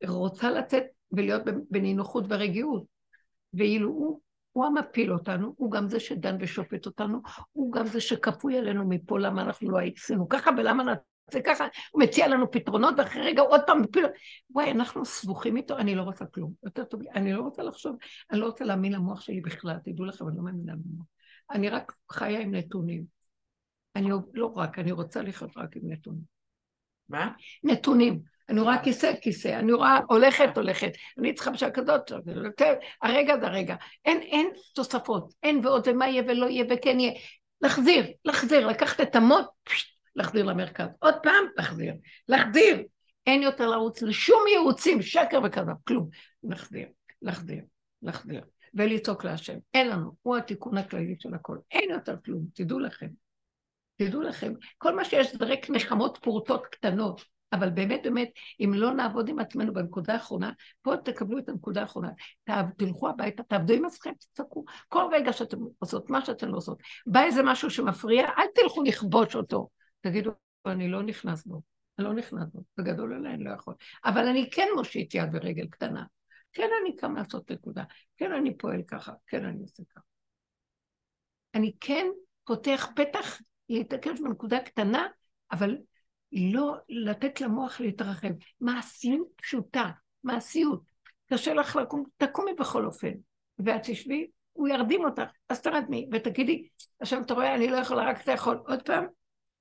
שרוצה לצאת ולהיות בנינוחות ורגיעות. ואילו הוא, הוא המפיל אותנו, הוא גם זה שדן ושופט אותנו, הוא גם זה שכפוי עלינו מפה למה אנחנו לא עשינו ככה ולמה נעשה ככה, הוא מציע לנו פתרונות, ואחרי רגע עוד פעם. וואי, אנחנו סבוכים איתו, אני לא רוצה כלום. יותר טוב, אני לא רוצה לחשוב, אני לא רוצה להאמין למוח שלי בכלל, תדעו לכם, אני לא מאמינה במוח. אני רק חיה עם נתונים. אני לא רק, אני רוצה לחיות רק עם נתונים. מה? נתונים. אני רואה כיסא, כיסא, אני רואה הולכת, הולכת. אני צריכה בשעה כזאת, הרגע זה הרגע. אין, אין תוספות, אין ועוד ומה יהיה ולא יהיה וכן יהיה. להחזיר, להחזיר, לקחת את המוט, להחזיר למרכז. עוד פעם, להחזיר. להחזיר. אין יותר לרוץ לשום ייעוצים, שקר וכזב, כלום. להחזיר, להחזיר, להחזיר. ולצעוק להשם. אין לנו, הוא התיקון הכללי של הכל. אין יותר כלום, תדעו לכם. תדעו לכם, כל מה שיש זה רק נחמות פורטות קטנות. אבל באמת, באמת, אם לא נעבוד עם עצמנו בנקודה האחרונה, פה תקבלו את הנקודה האחרונה. תלכו הביתה, תעבדו עם עצמכם, תצעקו. כל רגע שאתם עושות מה שאתן לא עושות. בא איזה משהו שמפריע, אל תלכו לכבוש אותו. תגידו, אני לא נכנס בו. אני לא נכנס בו. זה גדול אני לא יכול. אבל אני כן מושיט יד ורגל קטנה. כן, אני קם לעשות נקודה. כן, אני פועל ככה. כן, אני עושה ככה. אני כן פותח פתח להתעקש בנקודה קטנה, אבל לא לתת למוח להתרחב. מעשיות פשוטה, מעשיות. קשה לך לקום, תקומי בכל אופן. ואת תשבי, הוא ירדים אותך, אז תרדמי, ותגידי, עכשיו אתה רואה, אני לא יכולה, רק אתה יכול. עוד פעם,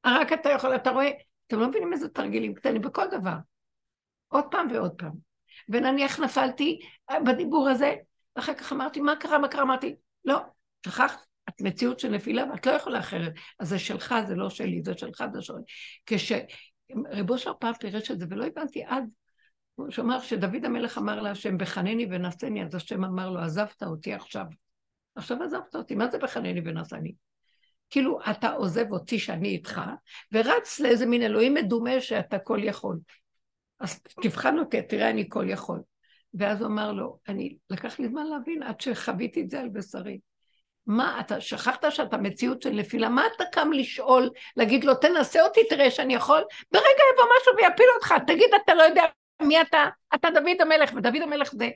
רק אתה יכול, אתה רואה, אתם לא מבינים איזה תרגילים קטנים בכל דבר. עוד פעם ועוד פעם. ונניח נפלתי בדיבור הזה, ואחר כך אמרתי, מה קרה, מה קרה? אמרתי, לא, שכחת, את מציאות של נפילה ואת לא יכולה אחרת. אז זה שלך, זה לא שלי, זה שלך, זה שלי. כשרב אושר פעם פירש את זה, ולא הבנתי עד, הוא שאמר שדוד המלך אמר להשם, בחנני ונשני, אז השם אמר לו, עזבת אותי עכשיו. עכשיו עזבת אותי, מה זה בחנני ונשני? כאילו, אתה עוזב אותי שאני איתך, ורץ לאיזה מין אלוהים מדומה שאתה כל יכול. אז תבחן אותי, תראה, אני כל יכול. ואז הוא אמר לו, אני, לקח לי זמן להבין עד שחוויתי את זה על בשרי. מה, אתה שכחת שאתה מציאות של נפילה? מה אתה קם לשאול, להגיד לו, תנסה אותי, תראה שאני יכול? ברגע יבוא משהו ויפיל אותך, תגיד, אתה לא יודע מי אתה? אתה דוד המלך, ודוד המלך זה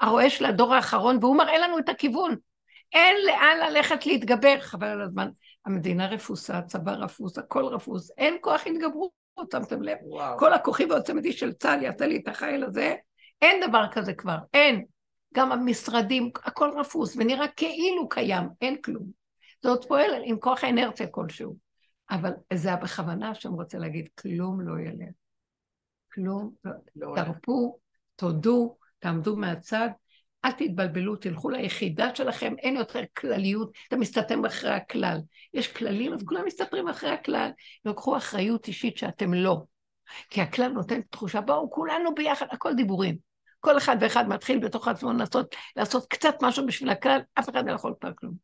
הרועה של הדור האחרון, והוא מראה לנו את הכיוון. אין לאן ללכת להתגבר, חבל על הזמן. המדינה רפוסה, הצבא רפוס, הכל רפוס, אין כוח התגברות, שמתם לב? וואו. כל הכוחי והעוצמתי של צה"ל יעשה לי את החיל הזה, אין דבר כזה כבר, אין. גם המשרדים, הכל רפוס, ונראה כאילו קיים, אין כלום. זה עוד פועל עם כוח האנרציה כלשהו. אבל זה בכוונה שאני רוצה להגיד, כלום לא ילך. כלום, לא תרפו, תודו, תעמדו מהצד, אל תתבלבלו, תלכו ליחידה שלכם, אין יותר כלליות, אתה מסתתם אחרי הכלל. יש כללים, אז כולם מסתתרים אחרי הכלל. לקחו אחריות אישית שאתם לא. כי הכלל נותן תחושה, בואו, כולנו ביחד, הכל דיבורים. כל אחד ואחד מתחיל בתוך עצמו לנסות לעשות קצת משהו בשביל הכלל, אף אחד לא יכול כבר כלום.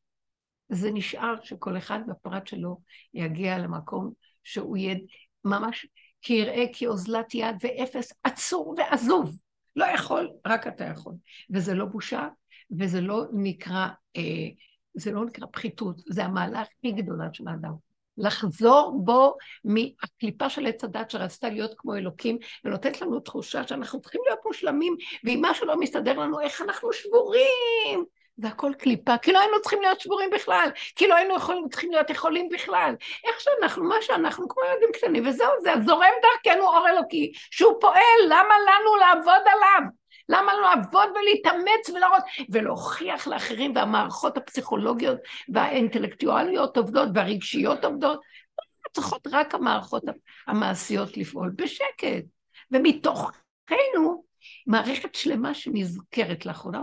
זה נשאר שכל אחד בפרט שלו יגיע למקום שהוא יהיה ממש, כי יראה כאוזלת יד ואפס עצור ועזוב. לא יכול, רק אתה יכול. וזה לא בושה, וזה לא נקרא, אה, זה לא נקרא פחיתות, זה המעלה הכי גדולה של האדם. לחזור בו מהקליפה של עץ הדת שרצתה להיות כמו אלוקים, ונותנת לנו תחושה שאנחנו צריכים להיות מושלמים, ואם משהו לא מסתדר לנו, איך אנחנו שבורים. זה הכל קליפה, כי לא היינו צריכים להיות שבורים בכלל, כי לא היינו יכולים, צריכים להיות יכולים בכלל. איך שאנחנו, מה שאנחנו, כמו ילדים קטנים, וזהו, זה זורם דרכנו אור אלוקי, שהוא פועל, למה לנו לעבוד עליו? למה לא לעבוד ולהתאמץ ולהראות, ולהוכיח לאחרים, והמערכות הפסיכולוגיות והאינטלקטואליות עובדות, והרגשיות עובדות? צריכות רק המערכות המעשיות לפעול בשקט. ומתוכנו, מערכת שלמה שנזכרת לאחרונה,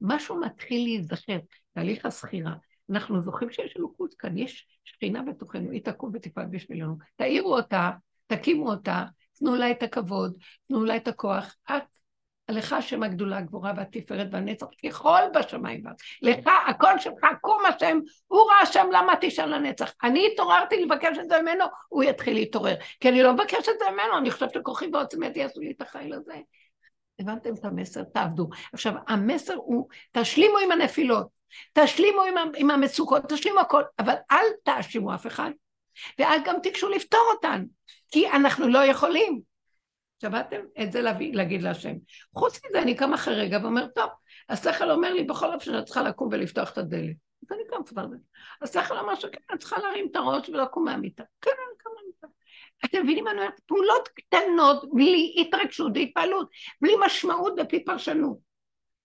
משהו מתחיל להיזכר, תהליך הסחירה. אנחנו זוכרים שיש אלוקות כאן, יש שכינה בתוכנו, היא תקום ותפעל בשבילנו. תאירו אותה, תקימו אותה, תנו לה את הכבוד, תנו לה את הכוח. את לך השם הגדולה, הגבורה והתפארת והנצח, ככל בשמיים ואז. לך הכל שלך, קום השם, הוא ראה השם, למה תשאל לנצח? אני התעוררתי לבקש את זה ממנו, הוא יתחיל להתעורר. כי אני לא מבקש את זה ממנו, אני חושבת שכוחי ועוצמתי יעשו לי את החיל הזה. הבנתם את המסר? תעבדו. עכשיו, המסר הוא, תשלימו עם הנפילות, תשלימו עם, המצוקות, תשלימו הכל, אבל אל תאשימו אף אחד, ואל גם תיגשו לפתור אותן, כי אנחנו לא יכולים. שמעתם? את זה להביא, להגיד להשם. חוץ מזה, אני קם אחרי רגע ואומר, טוב, השכל אומר לי, בכל אופן את צריכה לקום ולפתוח את הדלת. אז אני קם כבר. השכל אומר שכן, את צריכה להרים את הראש ולקום מהמיטה. כן, אני קם. אתם מבינים מה אני אומרת? פעולות קטנות, בלי התרגשות והתפעלות, בלי משמעות ובלי פרשנות.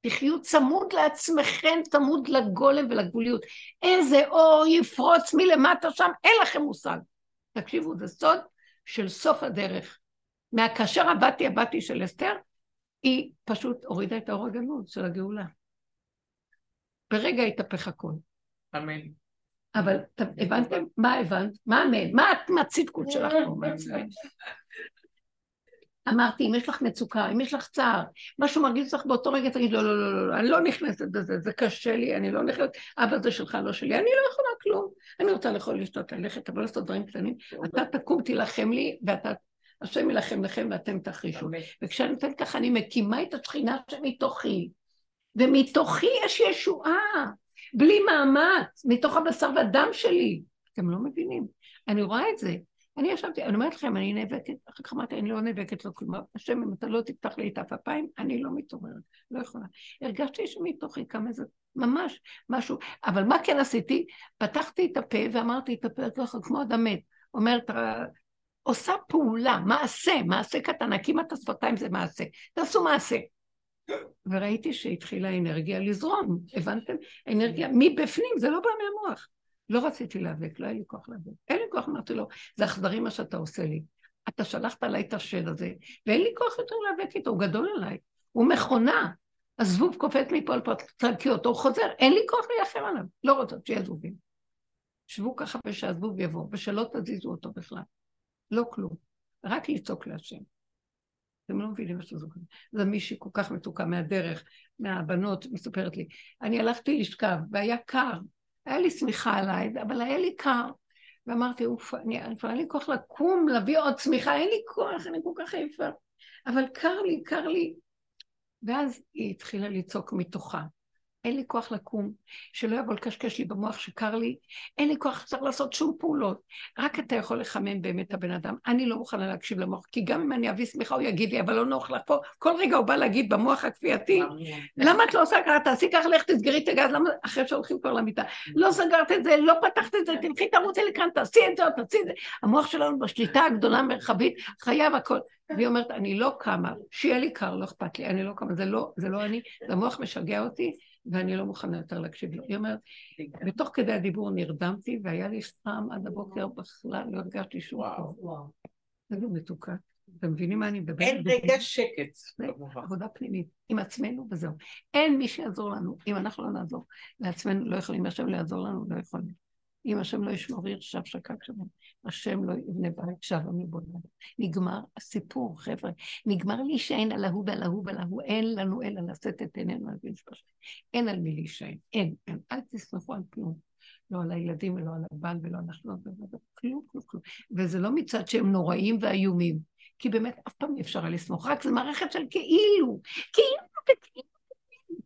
תחיו צמוד לעצמכם, צמוד לגולם ולגבוליות. איזה אור יפרוץ מלמטה שם, אין לכם מושג. תקשיבו, זה סוד של סוף הדרך. מהכאשר עבדתי עבדתי של אסתר, היא פשוט הורידה את האור הגנוז של הגאולה. ברגע התהפך הכל. אמן. אבל הבנתם? מה הבנת? מה אמן? מה את מהצדקות שלך אמרתי, אם יש לך מצוקה, אם יש לך צער, משהו מרגיז אותך באותו רגע, תגיד, לא, לא, לא, לא, לא, אני לא נכנסת לזה, זה קשה לי, אני לא נכנסת, אבא זה שלך, לא שלי, אני לא יכולה כלום. אני רוצה לאכול, לשתות, ללכת, אבל לעשות דברים קטנים. אתה תקום, תילחם לי, ואתה השם ילחם לכם ואתם תחרישו. וכשאני נותנת ככה, אני מקימה את השכינה שמתוכי, ומתוכי יש ישועה, בלי מאמץ, מתוך הבשר והדם שלי. אתם לא מבינים. אני רואה את זה. אני ישבתי, אני אומרת לכם, אני נאבקת, אחר כך אמרתי, אני לא נאבקת לו כלומר, השם, אם אתה לא תפתח לי את אף אני לא מתעוררת, לא יכולה. הרגשתי שמתוכי כמה זה, ממש, משהו, אבל מה כן עשיתי? פתחתי את הפה ואמרתי את הפה ככה, כמו אדם מת. אומרת, עושה פעולה, מעשה, מעשה קטן, הקימת השפתיים זה מעשה. תעשו מעשה. וראיתי שהתחילה האנרגיה לזרום, הבנתם? אנרגיה מבפנים, זה לא בא מהמוח. לא רציתי להיאבק, לא היה לי כוח להיאבק. אין לי כוח, אמרתי לו, זה אכזרי מה שאתה עושה לי. אתה שלחת עליי את השד הזה, ואין לי כוח יותר להיאבק איתו, הוא גדול עליי. הוא מכונה. הזבוב קופץ מפה על פה, תצלקי אותו, הוא חוזר, אין לי כוח להילחם עליו. לא רוצה שיהיה זבובים. שבו ככה ושהזבוב יבוא, ושלא תזיזו אותו בכלל. לא כלום. רק לצעוק להשם. אתם לא מבינים מה שזה קורה. זו מישהי כל כך מתוקה מהדרך, מהבנות, מספרת לי. אני הלכתי לשכב, והיה קר, היה לי שמיכה עליי, אבל היה לי קר. ואמרתי, אוף, אני כבר אין לי כוח לקום, להביא עוד צמיחה, אין לי כוח, אני כל כך עייפה. אבל קר לי, קר לי. ואז היא התחילה לצעוק מתוכה. אין לי כוח לקום, שלא יבוא לקשקש לי במוח שקר לי, אין לי כוח, צריך לעשות שום פעולות. רק אתה יכול לחמם באמת הבן אדם. אני לא מוכנה להקשיב למוח, כי גם אם אני אביא סמיכה, הוא יגיד לי, אבל לא נוח לך פה. כל רגע הוא בא להגיד במוח הכפייתי, למה את לא עושה ככה? תעשי ככה, לך תסגרי את הגז, למה? אחרי שהולכים כבר למיטה. לא סגרת את זה, לא פתחת את זה, תלכי תרוצי לכאן, תעשי את זה, תעשי את זה. המוח שלנו בשליטה הגדולה מרחבית, חייב הכל. והיא אומרת, אני לא קמה, שיהיה לי קר, לא אכפת לי, אני לא קמה, זה לא, זה לא אני, זה המוח משגע אותי, ואני לא מוכנה יותר להקשיב לו. היא אומרת, ותוך כדי הדיבור נרדמתי, והיה לי חם עד הבוקר בכלל, לא הרגשתי שום טוב. זה לא מתוקה. אתם מבינים מה אני מדברת? אין רגע שקט. עבודה פנימית, עם עצמנו וזהו. אין מי שיעזור לנו. אם אנחנו לא נעזור לעצמנו, לא יכולים, השם לא יעזור לנו, לא יכולים. אם השם לא ישמור עיר שב שקק שם, השם לא יבנה בית שב מבונה. נגמר הסיפור, חבר'ה. נגמר להישען על ההוא ועל ההוא ועל ההוא. אין לנו אלא לשאת את עינינו על משפחה. אין על מי להישען. אין, אין. אל תסמכו על כלום. לא על הילדים ולא על הבעל ולא על אנחנו, כלום, כלום, כלום. וזה לא מצד שהם נוראים ואיומים. כי באמת אף פעם אי אפשר לסמוך, רק זו מערכת של כאילו, כאילו וכאילו.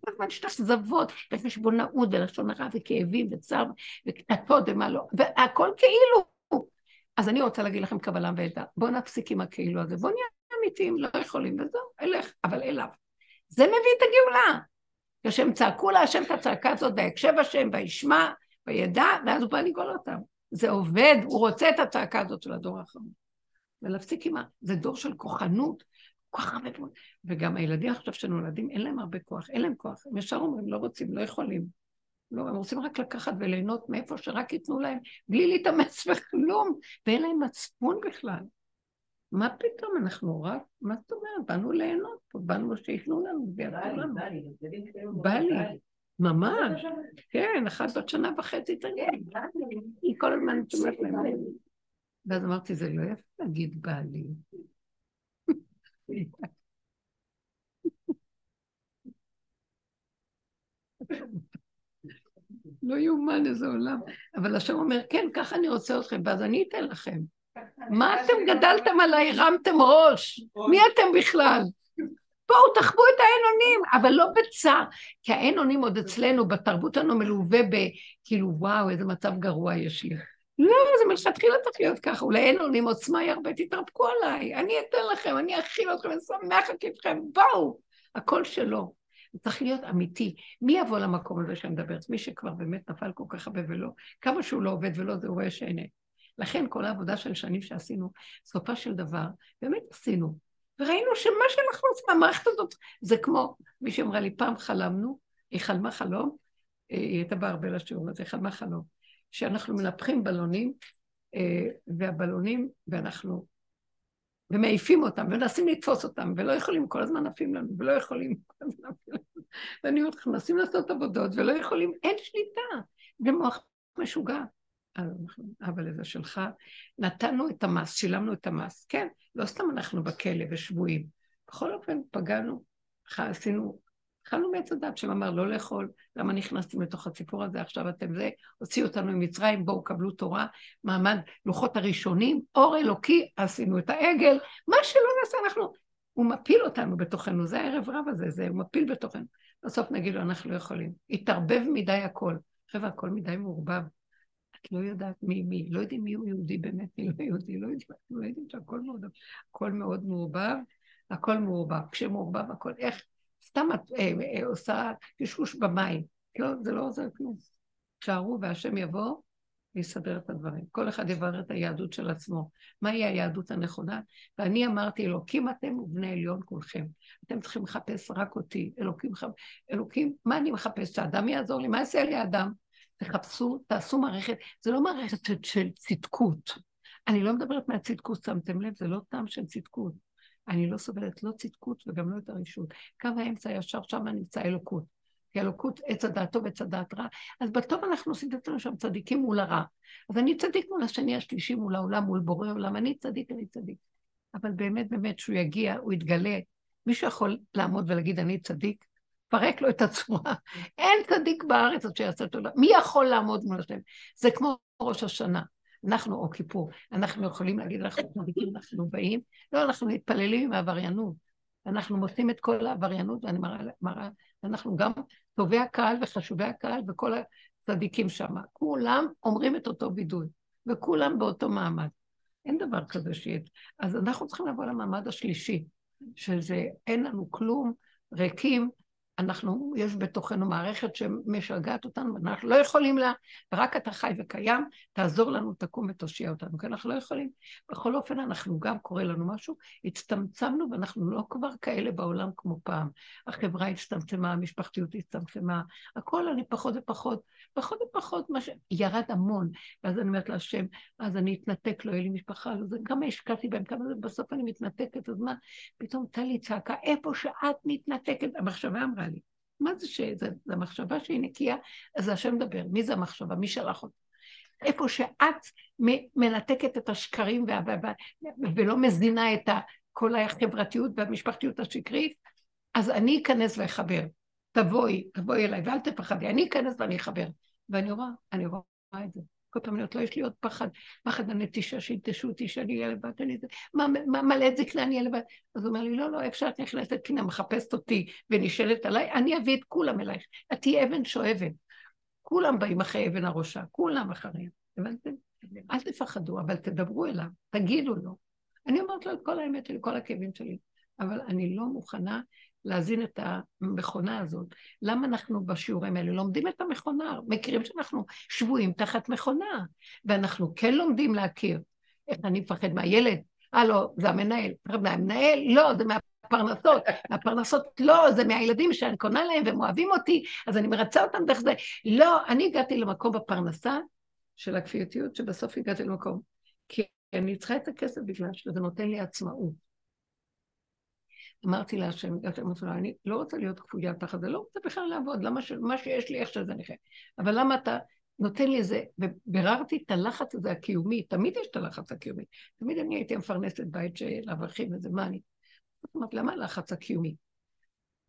הזמן יש אכזבות, ויש חשבונאות ולשון הרע וכאבים וצער וקטטות ומה לא, והכל כאילו. אז אני רוצה להגיד לכם קבלה ועדה, בואו נפסיק עם הכאילו הזה, בואו נהיה אמיתיים, לא יכולים, וזהו, אלך, אבל אליו. זה מביא את הגאולה. כשהם צעקו להשם את הצעקה הזאת, ויקשב השם, וישמע, וידע, ואז הוא בא לגאול אותם. זה עובד, הוא רוצה את הצעקה הזאת של הדור האחרון. ולהפסיק עם ה... זה דור של כוחנות, כל כך הרבה. וגם הילדים עכשיו שנולדים, אין להם הרבה כוח, אין להם כוח. הם ישר אומרים, לא רוצים, לא יכולים. לא, הם רוצים רק לקחת וליהנות מאיפה שרק ייתנו להם, בלי להתאמץ וכלום, ואין להם מצפון בכלל. מה פתאום, אנחנו רק, מה זאת אומרת? באנו ליהנות פה, באנו שייתנו לנו, ויתנו לנו. בא לי, ממש, כן, אחת בת שנה וחצי תגיד, היא כל הזמן שומעת להם. ואז אמרתי, זה לא יפה להגיד בא לי. לא יאומן איזה עולם. אבל השם אומר, כן, ככה אני רוצה אתכם, ואז אני אתן לכם. מה אתם גדלתם עליי, הרמתם ראש? מי אתם בכלל? בואו, תחבו את האין אונים, אבל לא בצער. כי האין אונים עוד אצלנו, בתרבות שלנו מלווה בכאילו, וואו, איזה מצב גרוע יש לי. לא, זה מלכתחילה צריך להיות ככה, אולי אין עולים עוצמה הרבה, תתרפקו עליי, אני אתן לכם, אני אכיל אתכם, אני שמח איתכם, בואו, הכל שלו. צריך להיות אמיתי. מי יבוא למקום הזה שאני מדברת? מי שכבר באמת נפל כל כך הרבה ולא, כמה שהוא לא עובד ולא, זה רואה שאין. לכן כל העבודה של שנים שעשינו, סופה של דבר, באמת עשינו. וראינו שמה שאנחנו עושים, המערכת הזאת, זה כמו, מי שאמרה לי, פעם חלמנו, היא חלמה חלום, היא הייתה בארבל השיעור הזה, חלמה חלום. שאנחנו מנפחים בלונים, אה, והבלונים, ואנחנו, ומעיפים אותם, ומנסים לתפוס אותם, ולא יכולים, כל הזמן עפים לנו, ולא יכולים, כל הזמן. ואני אומרת מנסים לעשות עבודות, ולא יכולים, אין שליטה, זה מוח משוגע. אבל זה שלך, נתנו את המס, שילמנו את המס. כן, לא סתם אנחנו בכלא ושבויים. בכל אופן, פגענו, עשינו התחלנו מעץ הדת שאמר לא לאכול, למה נכנסתם לתוך הסיפור הזה, עכשיו אתם זה, הוציאו אותנו ממצרים, בואו קבלו תורה, מעמד לוחות הראשונים, אור אלוקי, עשינו את העגל, מה שלא נעשה אנחנו, הוא מפיל אותנו בתוכנו, זה הערב רב הזה, זה, הוא מפיל בתוכנו. בסוף נגיד לו, אנחנו לא יכולים. התערבב מדי הכל. חבר'ה, הכל מדי מעורבב. את לא יודעת מי מי, לא יודעים מי הוא יהודי באמת, מי לא יהודי, לא יודעים, לא יודעים שהכל מאוד, הכל מאוד מעורבב, הכל מעורבב. כשמעורבב הכל, איך, סתם את אה, אה, עושה קשקוש במים, לא, זה לא עוזר כלום. תשארו והשם יבוא ויסדר את הדברים. כל אחד יברר את היהדות של עצמו. מהי היהדות הנכונה? ואני אמרתי, אלוקים אתם ובני עליון כולכם. אתם צריכים לחפש רק אותי. אלוקים, אלוקים, מה אני מחפש? שהאדם יעזור לי? מה יעשה לי האדם? תחפשו, תעשו מערכת, זה לא מערכת של צדקות. אני לא מדברת מהצדקות, שמתם לב, זה לא טעם של צדקות. אני לא סובלת לא צדקות וגם לא את הרשות. קו האמצע ישר שם נמצא אלוקות. כי אלוקות עץ הדעת טוב, עץ הדעת רע. אז בטוב אנחנו עושים את שם צדיקים מול הרע. אז אני צדיק מול השני, השלישי, מול העולם, מול בורא עולם. אני צדיק, אני צדיק. אבל באמת, באמת, שהוא יגיע, הוא יתגלה. מישהו יכול לעמוד ולהגיד, אני צדיק? פרק לו את הצורה. אין צדיק בארץ עד שיעשה תודה. מי יכול לעמוד מול השם? זה כמו ראש השנה. אנחנו, או כיפור, אנחנו יכולים להגיד, אנחנו צדיקים, אנחנו באים, לא, אנחנו מתפללים עם העבריינות. אנחנו מוצאים את כל העבריינות, ואני מראה, מראה, אנחנו גם טובי הקהל וחשובי הקהל וכל הצדיקים שם. כולם אומרים את אותו בידוי, וכולם באותו מעמד. אין דבר כזה שיהיה. אז אנחנו צריכים לבוא למעמד השלישי, שזה אין לנו כלום, ריקים, אנחנו, יש בתוכנו מערכת שמשגעת אותנו, ואנחנו לא יכולים לה, ורק אתה חי וקיים, תעזור לנו, תקום ותושיע אותנו, כי אנחנו לא יכולים. בכל אופן, אנחנו גם, קורה לנו משהו, הצטמצמנו, ואנחנו לא כבר כאלה בעולם כמו פעם. החברה הצטמצמה, המשפחתיות הצטמצמה, הכל אני פחות ופחות, פחות ופחות, מה ש... ירד המון. ואז אני אומרת להשם, אז אני אתנתק, לא יהיה לי משפחה, זה, כמה השקעתי בהם, כמה זה, בסוף אני מתנתקת, אז מה, פתאום טלי צעקה, איפה שאת מתנתקת, המחשבה אמרה מה זה שזה? זו המחשבה שהיא נקייה, אז השם מדבר. מי זה המחשבה? מי שלח אותה? איפה שאת מנתקת את השקרים וה... ולא מזינה את כל החברתיות והמשפחתיות השקרית, אז אני אכנס ואחבר. תבואי, תבואי אליי, ואל תפחדי, אני אכנס ואני אחבר. ואני רואה, אני רואה את זה. כל פעם אני אומרת, לא, יש לי עוד פחד, פחד הנטישה, שינטשו אותי, שאני אהיה לבד, אני זה, מה, מה מלא את זקנה, אני אהיה לבד. אז הוא אומר לי, לא, לא, איפה שאת נכנסת פנימה, מחפשת אותי ונשאלת עליי, אני אביא את כולם אלייך. את תהיי אבן שואבת. כולם באים אחרי אבן הראשה, כולם אחריהם. הבנתם? אל תפחדו, אבל תדברו אליו, תגידו לו. אני אומרת לו את כל האמת שלי, כל הכאבים שלי, אבל אני לא מוכנה להזין את המכונה הזאת. למה אנחנו בשיעורים האלה לומדים את המכונה? מכירים שאנחנו שבויים תחת מכונה, ואנחנו כן לומדים להכיר. איך אני מפחד מהילד? לא, זה המנהל. מהמנהל? לא, זה מהפרנסות. הפרנסות, לא, זה מהילדים שאני קונה להם והם אוהבים אותי, אז אני מרצה אותם דרך זה. לא, אני הגעתי למקום בפרנסה של הכפייתיות, שבסוף הגעתי למקום. כי אני צריכה את הכסף בגלל שזה נותן לי עצמאות. אמרתי להשם, אמרתי לו, אני לא רוצה להיות כפויה תחת זה, לא רוצה בכלל לעבוד, למה ש... מה שיש לי, איך שזה נכה. אבל למה אתה נותן לי איזה, וביררתי את הלחץ הזה הקיומי, תמיד יש את הלחץ הקיומי. תמיד אני הייתי מפרנסת בית של אברכים וזה, מה אני... זאת אומרת, למה הלחץ הקיומי?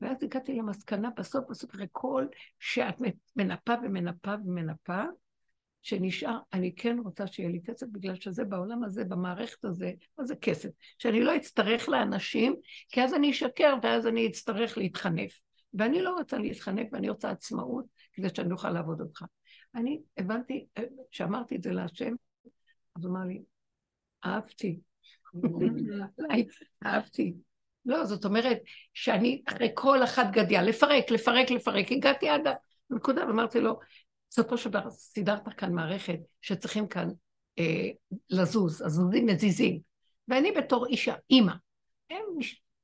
ואז הגעתי למסקנה, בסוף, בסוף, אחרי כל שאת מנפה ומנפה ומנפה, שנשאר, אני כן רוצה שיהיה לי כסף, בגלל שזה בעולם הזה, במערכת הזה, מה זה כסף? שאני לא אצטרך לאנשים, כי אז אני אשקר ואז אני אצטרך להתחנף. ואני לא רוצה להתחנף ואני רוצה עצמאות כדי שאני אוכל לעבוד אותך. אני הבנתי, כשאמרתי את זה להשם, אז הוא אמר לי, אהבתי. אהבתי. לא, זאת אומרת שאני אחרי כל אחת גדיה, לפרק, לפרק, לפרק, הגעתי עד הנקודה ואמרתי לו, בסופו של דבר סידרת כאן מערכת שצריכים כאן אה, לזוז, הזוזים מזיזים. ואני בתור אישה, אימא, הם,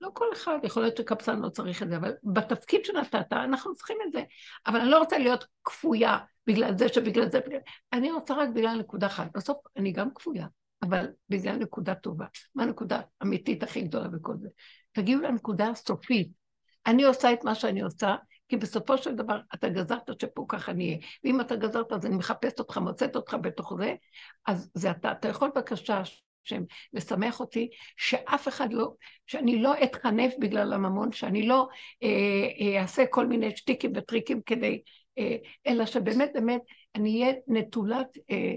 לא כל אחד, יכול להיות שקפסן לא צריך את זה, אבל בתפקיד שנתת, אנחנו צריכים את זה. אבל אני לא רוצה להיות כפויה בגלל זה שבגלל זה, בגלל... אני רוצה רק בגלל נקודה אחת. בסוף אני גם כפויה, אבל בגלל נקודה טובה. מה הנקודה האמיתית הכי גדולה בכל זה? תגיעו לנקודה הסופית. אני עושה את מה שאני עושה, כי בסופו של דבר אתה גזרת שפה ככה נהיה. ואם אתה גזרת אז אני מחפשת אותך, מוצאת אותך בתוך זה, אז זה אתה, אתה יכול בבקשה השם, לשמח אותי, שאף אחד לא, שאני לא אתחנף בגלל הממון, שאני לא אה, אה, אעשה כל מיני שטיקים וטריקים כדי, אה, אלא שבאמת באמת אני אהיה נטולת אה,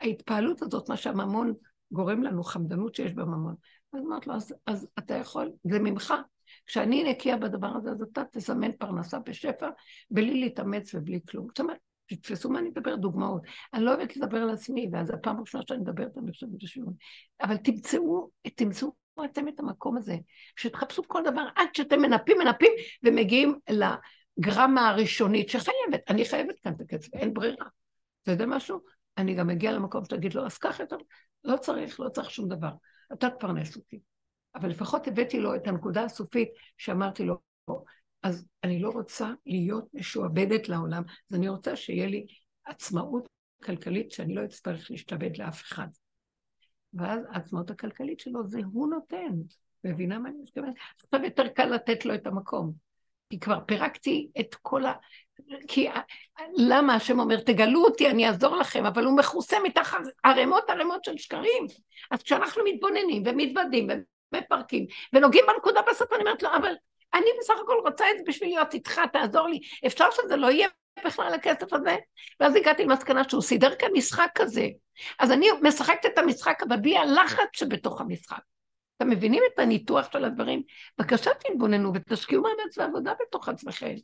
ההתפעלות הזאת, מה שהממון גורם לנו, חמדנות שיש בממון. אז אמרת לו, אז, אז אתה יכול, זה ממך. כשאני נקייה בדבר הזה, אז אתה תזמן פרנסה בשפע, בלי להתאמץ ובלי כלום. זאת אומרת, תתפסו מה אני מדברת, דוגמאות. אני לא אוהבת לדבר על עצמי, ואז הפעם הראשונה שאני מדברת, אני חושבת בשיעור. אבל תמצאו, תמצאו אתם את המקום הזה, שתחפשו כל דבר עד שאתם מנפים, מנפים, ומגיעים לגרמה הראשונית שחייבת. אני חייבת כאן את הקצב, אין ברירה. אתה יודע משהו? אני גם אגיע למקום שתגיד לו, אז ככה, לא צריך, לא צריך שום דבר. אתה תפרנס אותי. אבל לפחות הבאתי לו את הנקודה הסופית שאמרתי לו, אז אני לא רוצה להיות משועבדת לעולם, אז אני רוצה שיהיה לי עצמאות כלכלית שאני לא אצטרך להשתעבד לאף אחד. ואז העצמאות הכלכלית שלו זה הוא נותן. מבינה מה אני מתכוונת? עכשיו יותר קל לתת לו את המקום. כי כבר פירקתי את כל ה... כי למה השם אומר, תגלו אותי, אני אעזור לכם, אבל הוא מכוסה מתחת ערימות ערימות של שקרים. אז כשאנחנו מתבוננים ומתוודים ומפרקים ונוגעים בנקודה בסוף, אני אומרת לו, אבל אני בסך הכל רוצה את זה בשביל להיות איתך, תעזור לי. אפשר שזה לא יהיה בכלל הכסף הזה? ואז הגעתי למסקנה שהוא סידר כאן משחק כזה. אז אני משחקת את המשחק, אבל בלי הלחץ שבתוך המשחק. אתם מבינים את הניתוח של הדברים? בבקשה תתבוננו ותשקיעו מאמץ ועבודה בתוך עצמכם.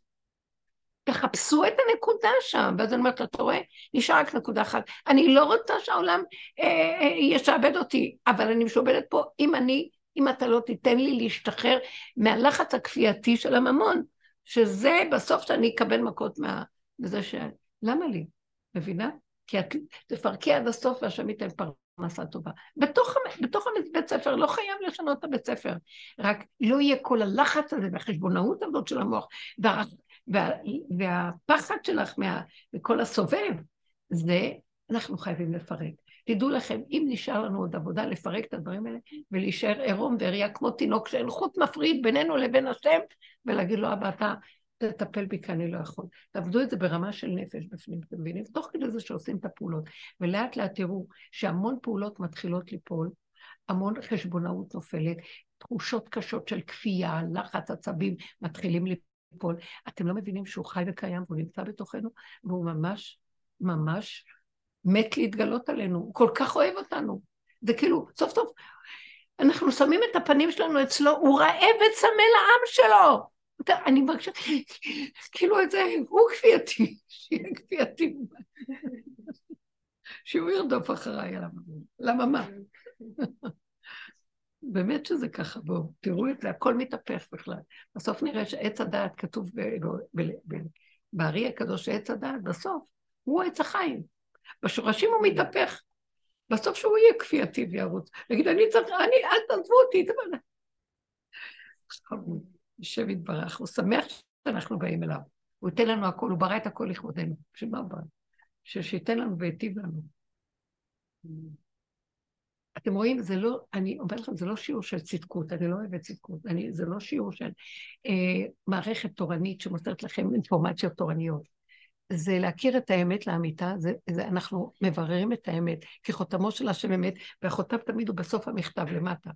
תחפשו את הנקודה שם, ואז אני אומרת אתה רואה? נשאר רק נקודה אחת. אני לא רוצה שהעולם אה, אה, ישעבד אותי, אבל אני משועבדת פה אם אני, אם אתה לא תיתן לי להשתחרר מהלחץ הכפייתי של הממון, שזה בסוף שאני אקבל מכות מה... מזה ש... למה לי? מבינה? כי את תפרקי עד הסוף והשם ייתן פרנסה טובה. בתוך, בתוך הבית ספר, לא חייב לשנות את הבית ספר, רק לא יהיה כל הלחץ הזה והחשבונאות הזאת של המוח, וה, וה, והפחד שלך מה, מכל הסובב, זה אנחנו חייבים לפרק. תדעו לכם, אם נשאר לנו עוד עבודה לפרק את הדברים האלה ולהישאר עירום ועריה כמו תינוק שאין חוט מפריד בינינו לבין השם, ולהגיד לו, אבא, אתה תטפל בי כי אני לא יכול. תעבדו את זה ברמה של נפש בפנים, אתם מבינים? תוך כדי זה שעושים את הפעולות. ולאט לאט תראו שהמון פעולות מתחילות ליפול, המון חשבונאות נופלת, תחושות קשות של כפייה, לחץ, עצבים, מתחילים ליפול. אתם לא מבינים שהוא חי וקיים והוא נמצא בתוכנו, והוא ממש, ממש מת להתגלות עלינו. הוא כל כך אוהב אותנו. זה כאילו, סוף סוף, אנחנו שמים את הפנים שלנו אצלו, הוא רעב וצמא לעם שלו. אני מרגישה, כאילו את זה, הוא כפייתי, שיהיה כפייתי. שהוא ירדוף אחריי, למה מה? באמת שזה ככה, בואו, תראו את זה, הכל מתהפך בכלל. בסוף נראה שעץ הדעת כתוב בארי הקדוש שעץ הדעת, בסוף הוא עץ החיים. בשורשים הוא מתהפך. בסוף שהוא יהיה כפייתי וירוץ. להגיד, אני צריך, אני, אל תעזבו אותי, חמוד. השם יתברך, הוא שמח שאנחנו באים אליו. הוא ייתן לנו הכל, הוא ברא את הכל לכבודנו. בשביל מה הוא ברא? שייתן לנו וייטיב לנו. אתם רואים, זה לא, אני אומרת לכם, זה לא שיעור של צדקות, אני לא אוהבת צדקות, אני, זה לא שיעור של אה, מערכת תורנית שמוסרת לכם אינפורמציות תורניות. זה להכיר את האמת לאמיתה, זה, זה, אנחנו מבררים את האמת, כי חותמו של השם אמת, והחותם תמיד הוא בסוף המכתב למטה.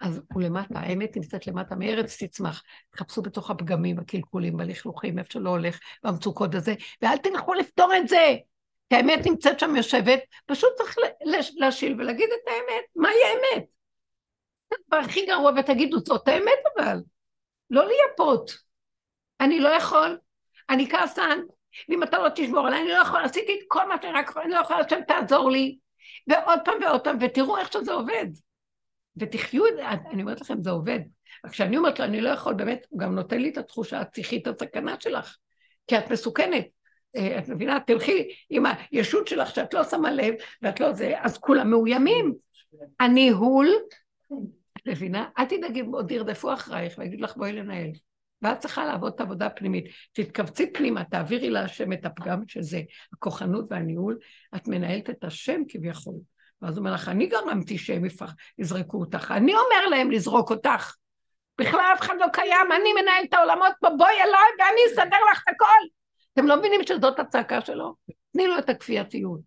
אז הוא למטה, האמת נמצאת למטה, מארץ תצמח. תחפשו בתוך הפגמים, הקלקולים, בלכלוכים, איפה שלא הולך, במצוקות הזה, ואל תלכו לפתור את זה. כי האמת נמצאת שם יושבת, פשוט צריך להשיל ולהגיד את האמת. מהי האמת? הכי גרוע ותגידו, זאת האמת אבל. לא לייפות. אני לא יכול, אני כעסן, ואם אתה לא תשמור עליי, אני לא יכול, עשיתי את כל מה שאני רק יכולה, אני לא יכולה, השם תעזור לי. ועוד פעם ועוד פעם, ותראו איך שזה עובד. ותחיו את זה, אני אומרת לכם, זה עובד. רק כשאני אומרת לו, אני לא יכול, באמת, הוא גם נותן לי את התחושה, את הסכנה שלך, כי את מסוכנת. אה, את מבינה? תלכי עם הישות שלך שאת לא שמה לב, ואת לא זה, אז כולם מאוימים. הניהול, את מבינה? אל תדאגי, עוד ירדפו אחרייך ויגידו לך, בואי לנהל. ואת צריכה לעבוד את העבודה הפנימית. תתכווצי פנימה, תעבירי להשם את הפגם שזה הכוחנות והניהול, את מנהלת את השם כביכול. ואז הוא אומר לך, אני גרמתי שהם יזרקו אותך, אני אומר להם לזרוק אותך. בכלל אף אחד לא קיים, אני מנהל את העולמות פה, בואי אליי ואני אסדר לך את הכל. אתם לא מבינים שזאת הצעקה שלו? תני לו את הכפייתיות.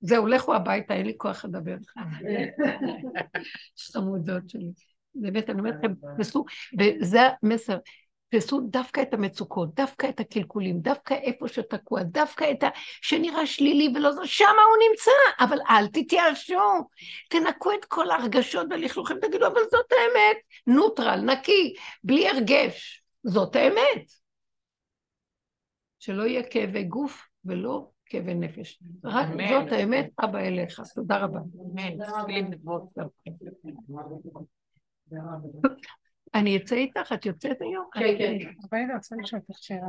זהו, לכו הביתה, אין לי כוח לדבר. חמודות שלי. באמת, אני אומרת לכם, תפסו, וזה המסר, תפסו דווקא את המצוקות, דווקא את הקלקולים, דווקא איפה שתקוע, דווקא את ה... שנראה שלילי ולא זה, שמה הוא נמצא, אבל אל תתייאשו, תנקו את כל ההרגשות והלכלוכים, תגידו, אבל זאת האמת, נוטרל, נקי, בלי הרגש, זאת האמת. שלא יהיה כאבי גוף ולא כאבי נפש. רק אמן. זאת האמת, אבא אליך. תודה רבה. אמן. אני אצא איתך, את יוצאת היום? כן, כן. אבל אני רוצה לשאול אותך שאלה.